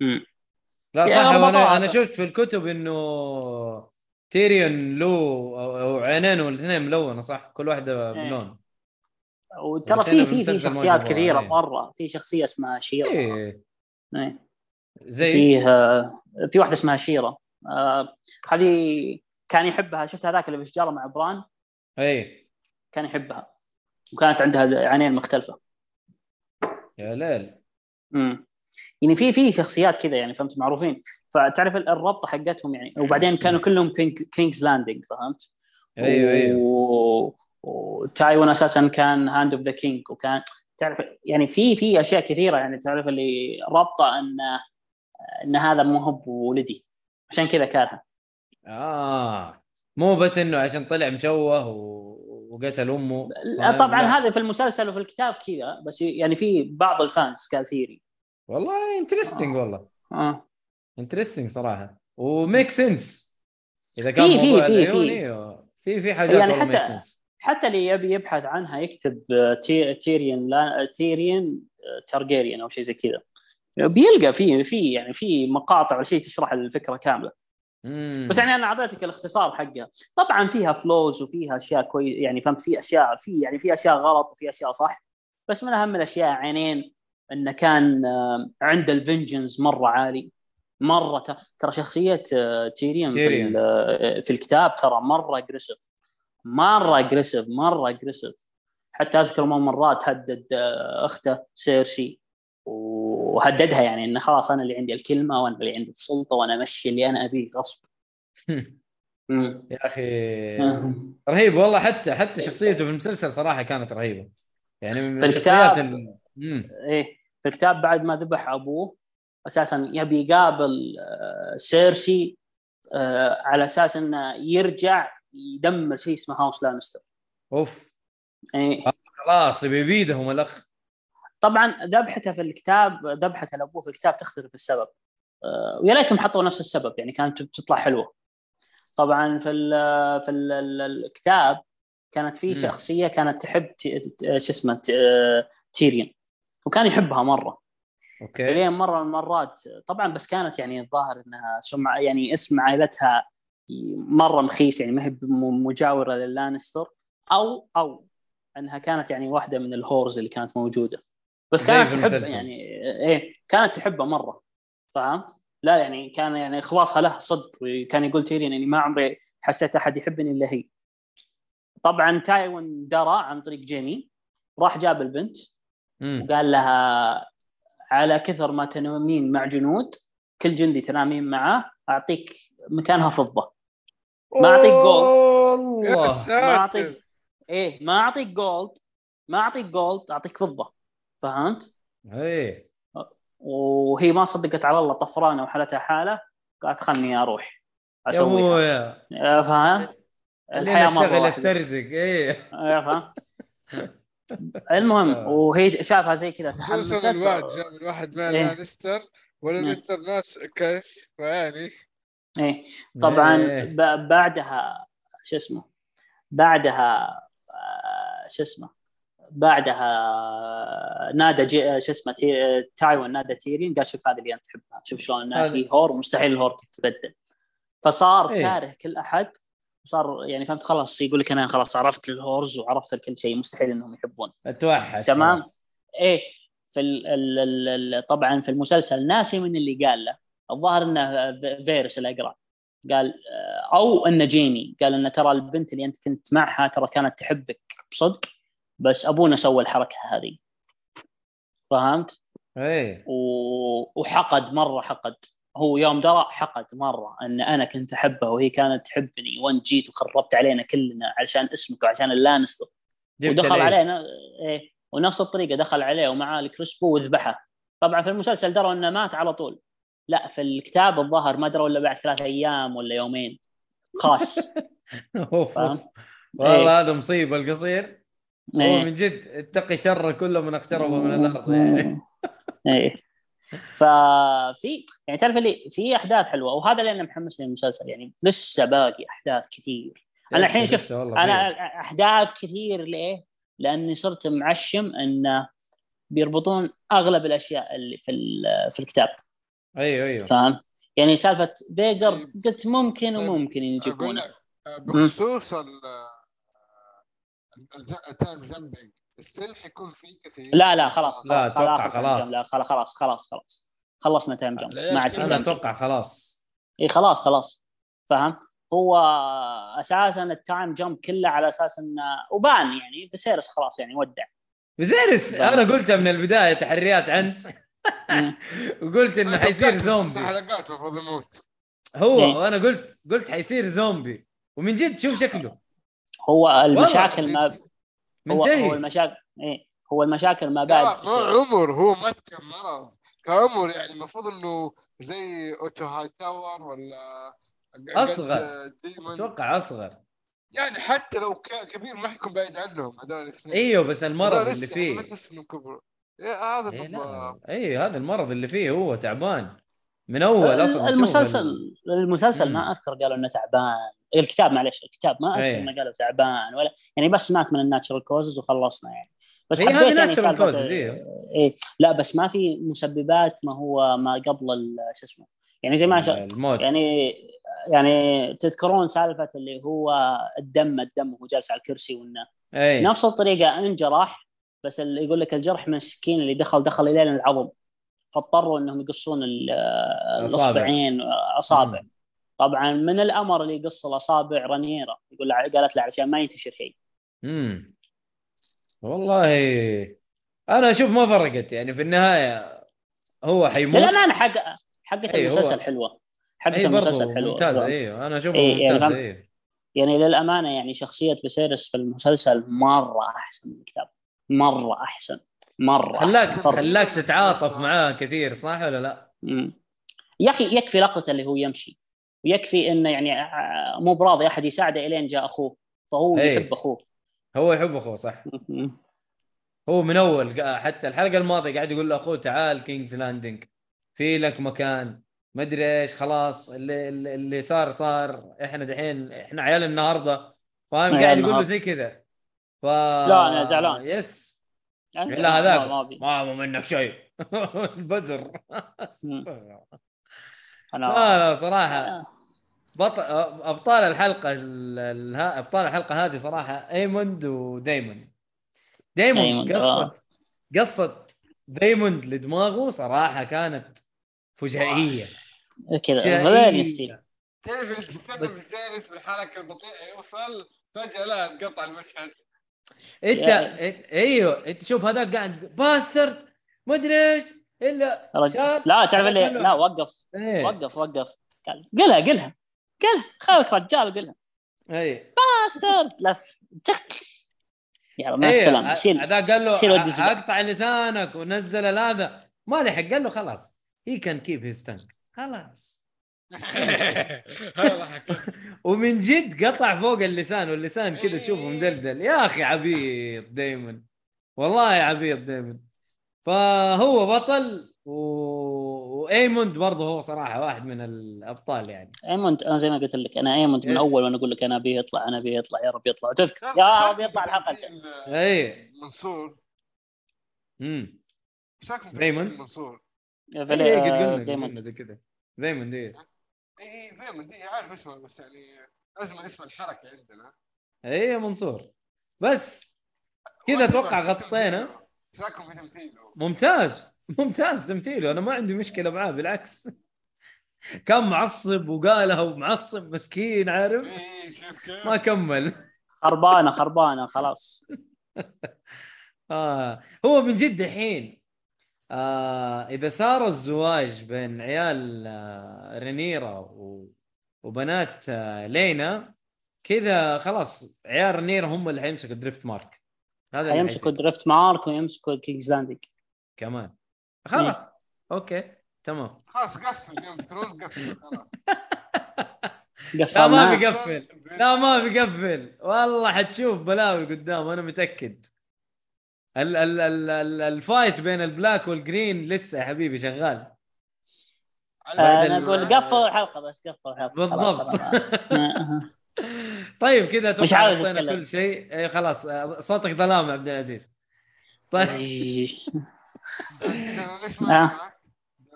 مم. لا صح أنا. أنا شفت في الكتب إنه تيريون له أو- أو عينين والاثنين ملونة صح؟ كل واحدة إيه. بلون. وترى في في في شخصيات كثيرة إيه. مرة. في شخصية اسمها شيرا إيه. إيه. زي؟ فيه آه، في واحدة اسمها شيرا آه، هذه كان يحبها. شفت هذاك اللي بشجره مع بران؟ اي كان يحبها. وكانت عندها عينين مختلفة. يا ليل. امم يعني في في شخصيات كذا يعني فهمت؟ معروفين. فتعرف الربطة حقتهم يعني. وبعدين كانوا كلهم King King's Landing فهمت؟ أيوه أيوه. وتايوين أساسا كان hand of the king وكان تعرف يعني في في أشياء كثيرة يعني تعرف اللي رابطه إن إن هذا مو هو بولدي. عشان كذا كارهه. آه. مو بس إنه عشان طلع مشوه و... وقتل أمه. طبعا. هذا في المسلسل وفي الكتاب كذا بس يعني في بعض ال fans قال theory والله interesting والله. آه. interesting صراحة. و make sense. إذا كان في- في- في- في. في في حاجات يعني حتى- حتى اللي يبي يبحث عنها يكتب آه، تي- تيريون لا تيريون آه، تارجيريان أو شيء زي كذا. بيلقى في في يعني في مقاطع وشيء تشرح الفكرة كاملة. بس يعني أنا أعطيتك الاختصار حقها. طبعا فيها flaws وفيها أشياء كويس يعني فهمت في اشياء في يعني في أشياء غلط وفي أشياء صح. بس من أهم الأشياء عينين. انه كان آه، عنده ال vengeance مرة عالي. مرة ترى شخصية آه، تيريون في, آه، في الكتاب ترى مرة aggressive مرة aggressive مرة aggressive حتى أذكر من مرات هدد أخته سيرسي وهددها يعني إنه خلاص أنا اللي عندي الكلمة وأنا اللي عندي السلطة وأنا أمشي اللي أنا أبيه غصب. (laughs) يا أخي. رهيب والله. حتى حتى شخصيته في المسلسل صراحة كانت رهيبة. يعني من في الشخصيات الكتاب-. إيه. في الكتاب بعد ما ذبح أبوه أساسا يبي يقابل آه، سيرسي آه، على أساس إنه يرجع يدمر شيء اسمه هاوس لانستر. أوف. إيه. خلاص يبي بيدهم الأخ. طبعا ذبحته في الكتاب ذبحته لابوه في الكتاب تختلف السبب. آه، ويا ليتهم حطوا نفس السبب يعني كانت بتطلع حلوة. طبعا في ال في ال ال الكتاب كانت في. شخصية كانت تحب شو اسمه تيريون. وكان يحبها مرة أوكي لين مرة من المرات طبعا بس كانت يعني الظاهر إنها سمعة يعني اسم عائلتها مرة مخيس يعني ما هي مجاورة للانستر أو أو إنها كانت يعني واحدة من الهورز اللي كانت موجودة بس كانت تحب. يعني إيه كانت تحبه مرة فهمت؟ لا يعني كان يعني اخلاصها له صدق وكان يقول تيرين يعني ما عمري حسيت أحد يحبني إلا هي. طبعا تايوان درى عن طريق جيمي راح جاب البنت مم. وقال لها على كثر ما تنامين مع جنود كل جندي تنامين معه أعطيك مكانها فضة. ما أعطيك gold ما اعطيك إيه ما أعطيك gold ما أعطيك gold أعطيك فضة. فهمت؟ إيه. وهي ما صدقت على الله طفرانة وحالتها حالة قالت خلني أروح يا أسويها. فهمت؟ الحياة مره أشتغل أسترزق. إيه. يا فهمت؟ (laughs) المهم وهي شافها زي كذا تحمست الواحد جاء من واحد ما إيه. لانستر ولا إيه. لانستر ناس كاش فيعني إيه طبعا إيه. ب- بعدها شو اسمه بعدها آه، شو اسمه بعدها نادى جي شو اسمه تي... تايون نادى تيريون قال شوف هذه اللي أنت تحبها شوف شلون هي whore ومستحيل ال whore تتبدل فصار إيه. كاره كل أحد صار يعني فهمت خلاص يقول لك أنا خلاص عرفت ال whores وعرفت كل شيء مستحيل إنهم يحبون. أتوحش. تمام. خلاص. إيه في ال ال ال ال طبعا في المسلسل ناسي من اللي قال له. الظاهر إنه في- فيروس الأقرع. قال آه، أو إنه جيني. قال إنه ترى البنت اللي أنت كنت معها ترى كانت تحبك بصدق بس أبونا سوى الحركة هذه. فهمت؟ إيه. و- وحقد مرة حقد. هو يوم درى حقد مرة إن أنا كنت احبها وهي كانت تحبني وانت جيت وخربت علينا كلنا علشان اسمك وعشان اللانستر. ودخل. عليه. ن- إيه ونفس الطريقة دخل عليه ومعاه الكريسبو وذبحه. طبعا في المسلسل دروا إنه مات على طول. لا في الكتاب الظاهر ما دروا إلا بعد ثلاث أيام ولا يومين. خاص. (laughs) والله إيه. هذا مصيبة القصير. هو إيه. من جد اتقي شر كل من اقترب من الأرض. يعني إيه. (laughs) ففي يعني تعرف اللي في احداث حلوة وهذا اللي أنا محمسني للمسلسل يعني لسه باقي احداث كثير أنا الحين شوف أنا. احداث كثير ليه؟ لاني صرت معشم انه بيربطون اغلب الاشياء اللي في ال- في الكتاب أيوه أيوه فاهم؟ يعني سالفه فيجر طيب. قلت ممكن طيب. وممكن أقول يجيبونه لك آه، بخصوص ال ال time jumping السلح يكون فيه كثير. لا لا خلاص لا، time خلاص. لا خلاص خلاص خلاص خلاص. خلصنا time jump. ما عاد أنا. أتوقع خلاص. إي خلاص خلاص. فاهم هو أساسا ال time jump كله على أساس إنه وبان يعني. فيسيريس خلاص يعني ودع. فيسيريس أنا قلتها من البداية تحريات عنس. (laughs) وقلت إنه حيصير زومبي. حلقات المفروض يموت. هو إيه. وأنا قلت قلت حيصير زومبي. ومن جد شوف شكله. هو المشاكل ما هو, هو منتهي. المشاكل إيه هو المشاكل ما بعد مو عمر هو مات كمرض كعمر يعني المفروض إنه زي أوتو هاي تاور ولا. ديمون. أتوقع أصغر. يعني حتى لو ك- كبير ما حيكون بعيد عنهم هذول الاثنين. إيوه بس المرض اللي يعني فيه. ما تحس إنهم كبروا إيه، هذا إيه اي هذا المرض اللي فيه هو تعبان. من أول أصلا المسلسل المسلسل. ما أذكر قالوا إنه تعبان الكتاب معلش الكتاب ما أذكر إيه. إنه قالوا تعبان ولا يعني بس مات من ال natural causes وخلصنا يعني بس حبيت هذه causes، إيه. إيه لا بس ما في مسببات ما هو ما قبل شو اسمه يعني زي ما. الموت يعني يعني تذكرون سالفة اللي هو الدم الدم وهو جالس على الكرسي وإنه اي نفس الطريقة انجرح بس اللي يقول لك الجرح من السكين اللي دخل دخل إلى العظم فاضطروا انهم يقصون. الأصبعين أصابع. طبعا من الأمر اللي يقص الأصابع رانيرا يقول قالت له علشان ما ينتشر شيء. امم والله أنا أشوف ما فرقت يعني في النهاية هو حيموت. للامانه حق حقة إيه، هو- المسلسل حلوة. اي برضه المسلسل حلوة ممتازة؟ أيوه أنا اشوفها إيه، يعني ممتازة فهمت؟ أيوه يعني للأمانة يعني شخصية فيسيرس في المسلسل مرة أحسن من الكتاب. مرة أحسن. مرة خلاك. خلاك تتعاطف معاه كثير صح ولا لا؟ مم. يا أخي يكفي لقطة اللي هو يمشي ويكفي إنه يعني آه، مو براضي أحد يساعده إلين جاء أخوه فهو إيه. يحب أخوه هو يحب أخوه صح مم. هو من أول حتى الحلقة الماضية قاعد يقول لأخوه تعال كينجز لاندنج في لك مكان ما أدري إيش خلاص اللي اللي صار صار إحنا دحين إحنا عيال النهارده فاهم قاعد يقول له. زي كذا ف لا، أنا زعلان. بس لا هذاك. ما مو منك شيء. (laughs) البزر. مم. (laughs) لا أنا لا صراحة. بطل أبطال الحلقة ال- أبطال الحلقة هذه صراحة أيموند ودايمون. دايمون قصه آه. قصه دايمون لدماغه صراحة كانت فجائية. كذا. Valyrian steel تعرف بس- الثالث بالحركه البطيئه يوصل فجأة لا انقطع المشهد. انت إنت- أيوه انت شوف هذاك قاعد bastard ما أدري إيش إلا. شال. لا تعرف اللي لا وقف إيه. وقف وقف. قال قلها قلها قلها خلك رجال قلها إيه. bastard لف. جك يلا مع إيه، السلامة. شيل هذا قال له. أقطع لسانك ونزل هذا ما لحق قال له خلاص. he can keep his tongue خلاص. (laughs) (laughs) ومن جد قطع فوق اللسان واللسان كذا تشوفه إيه. مدلدل. يا أخي عبيط دايمون. والله عبيط دايمون. فهو بطل و... وإيموند برضه هو صراحة واحد من الأبطال يعني. إيموند أنا زي ما قلت لك أنا إيموند من. أول وأنا أقول لك أنا أبي يطلع أنا أبي يطلع يا رب يطلع. وتذكر يا رب يطلع الحلقة. الجايه اي منصور. امم إيش رايكم في دايماً. منصور؟ اي قد قلنا قد دايموند زي كذا. دايما دي اي دائما دي عارف اسمه بس يعني لازم اسم الحركة عندنا. اي منصور. بس كذا أتوقع غطينا. إيش رايكم في تمثيله؟ ممتاز ممتاز تمثيله أنا ما عندي مشكلة معاه بالعكس. كان معصب وقالها ومعصب مسكين عارف؟ اي شوف كيف؟ ما كمل. خربانة خربانة خلاص. (laughs) آه. هو من جد الحين آه إذا صار الزواج بين عيال آه رينيرا و... وبنات آه لينا كذا خلاص عيال رينيرا هم اللي حيمسكوا دريفت مارك. هذا حيمسكوا. دريفت مارك ويمسكوا كينجز لاندنج كمان. خلاص. أوكي. تمام. خلاص قفل جيم ثرونز قفل خلاص. (laughs) لا ما بيقفل. لا ما بيقفل. والله حتشوف بلاوي قدام أنا متأكد. ال ال ال ال ال fight بين ال black وال green لسه يا حبيبي شغال. أنا أقول قفل الحلقة بس قفل الحلقة. بالضبط. (laughs) طيب كذا مش أتوقع عاوز. كل شيء. إيه خلاص صوتك ظلام يا عبد العزيز. طيب. (laughs) آه.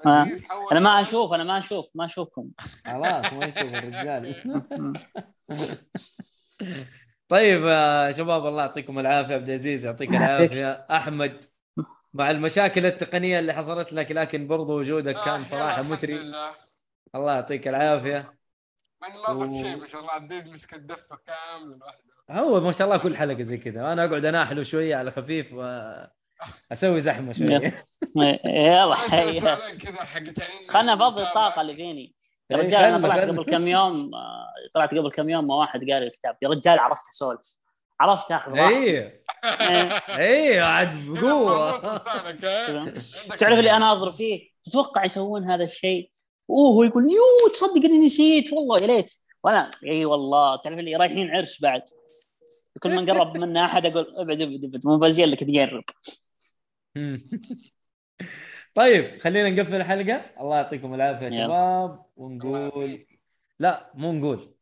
ما آه. أنا ما أشوف أنا ما أشوف ما أشوفكم. خلاص ما يشوف الرجال. (laughs) طيب يا شباب الله يعطيكم العافية. عبد العزيز يعطيك العافية. أحمد مع المشاكل التقنية اللي حصلت لك لكن برضو وجودك كان صراحة مثري. الله يعطيك العافية. ما و- شيء ما شاء الله عبد مسك الدفة كامله لوحده. هو ما شاء الله كل حلقة زي كذا. أنا أقعد أناحله شوية على خفيف واسوي زحمة شوية. يلا (laughs) سؤالين كذا حقتين. خلنا افضي الطاقة اللي فيني. يا إيه، رجال أنا طلعت. قبل كم يوم آه، طلعت قبل كم يوم مع واحد قال الكتاب. يا رجال عرفت أسولف. عرفت أخذ راحتي. اي إيه. (laughs) اي عاد بقوة. تعرف اللي أنا اضرب فيه؟ تتوقع يسوون هذا الشيء؟ أوه هو يقول يو تصدق إني نسيت. والله يا ليت. وأنا إي والله تعرف اللي رايحين عرس بعد. كل ما نقرب منا أحد أقول ابعد ابعد ابعد. مو بزين لك تقرب طيب خلينا نقفل الحلقة. الله يعطيكم العافية يا. شباب. ونقول لا مو نقول.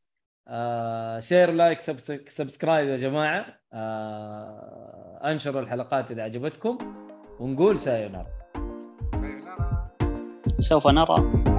آه share like subs- subscribe يا جماعة. آه انشروا الحلقات إذا عجبتكم. ونقول sayonara سوف نرى.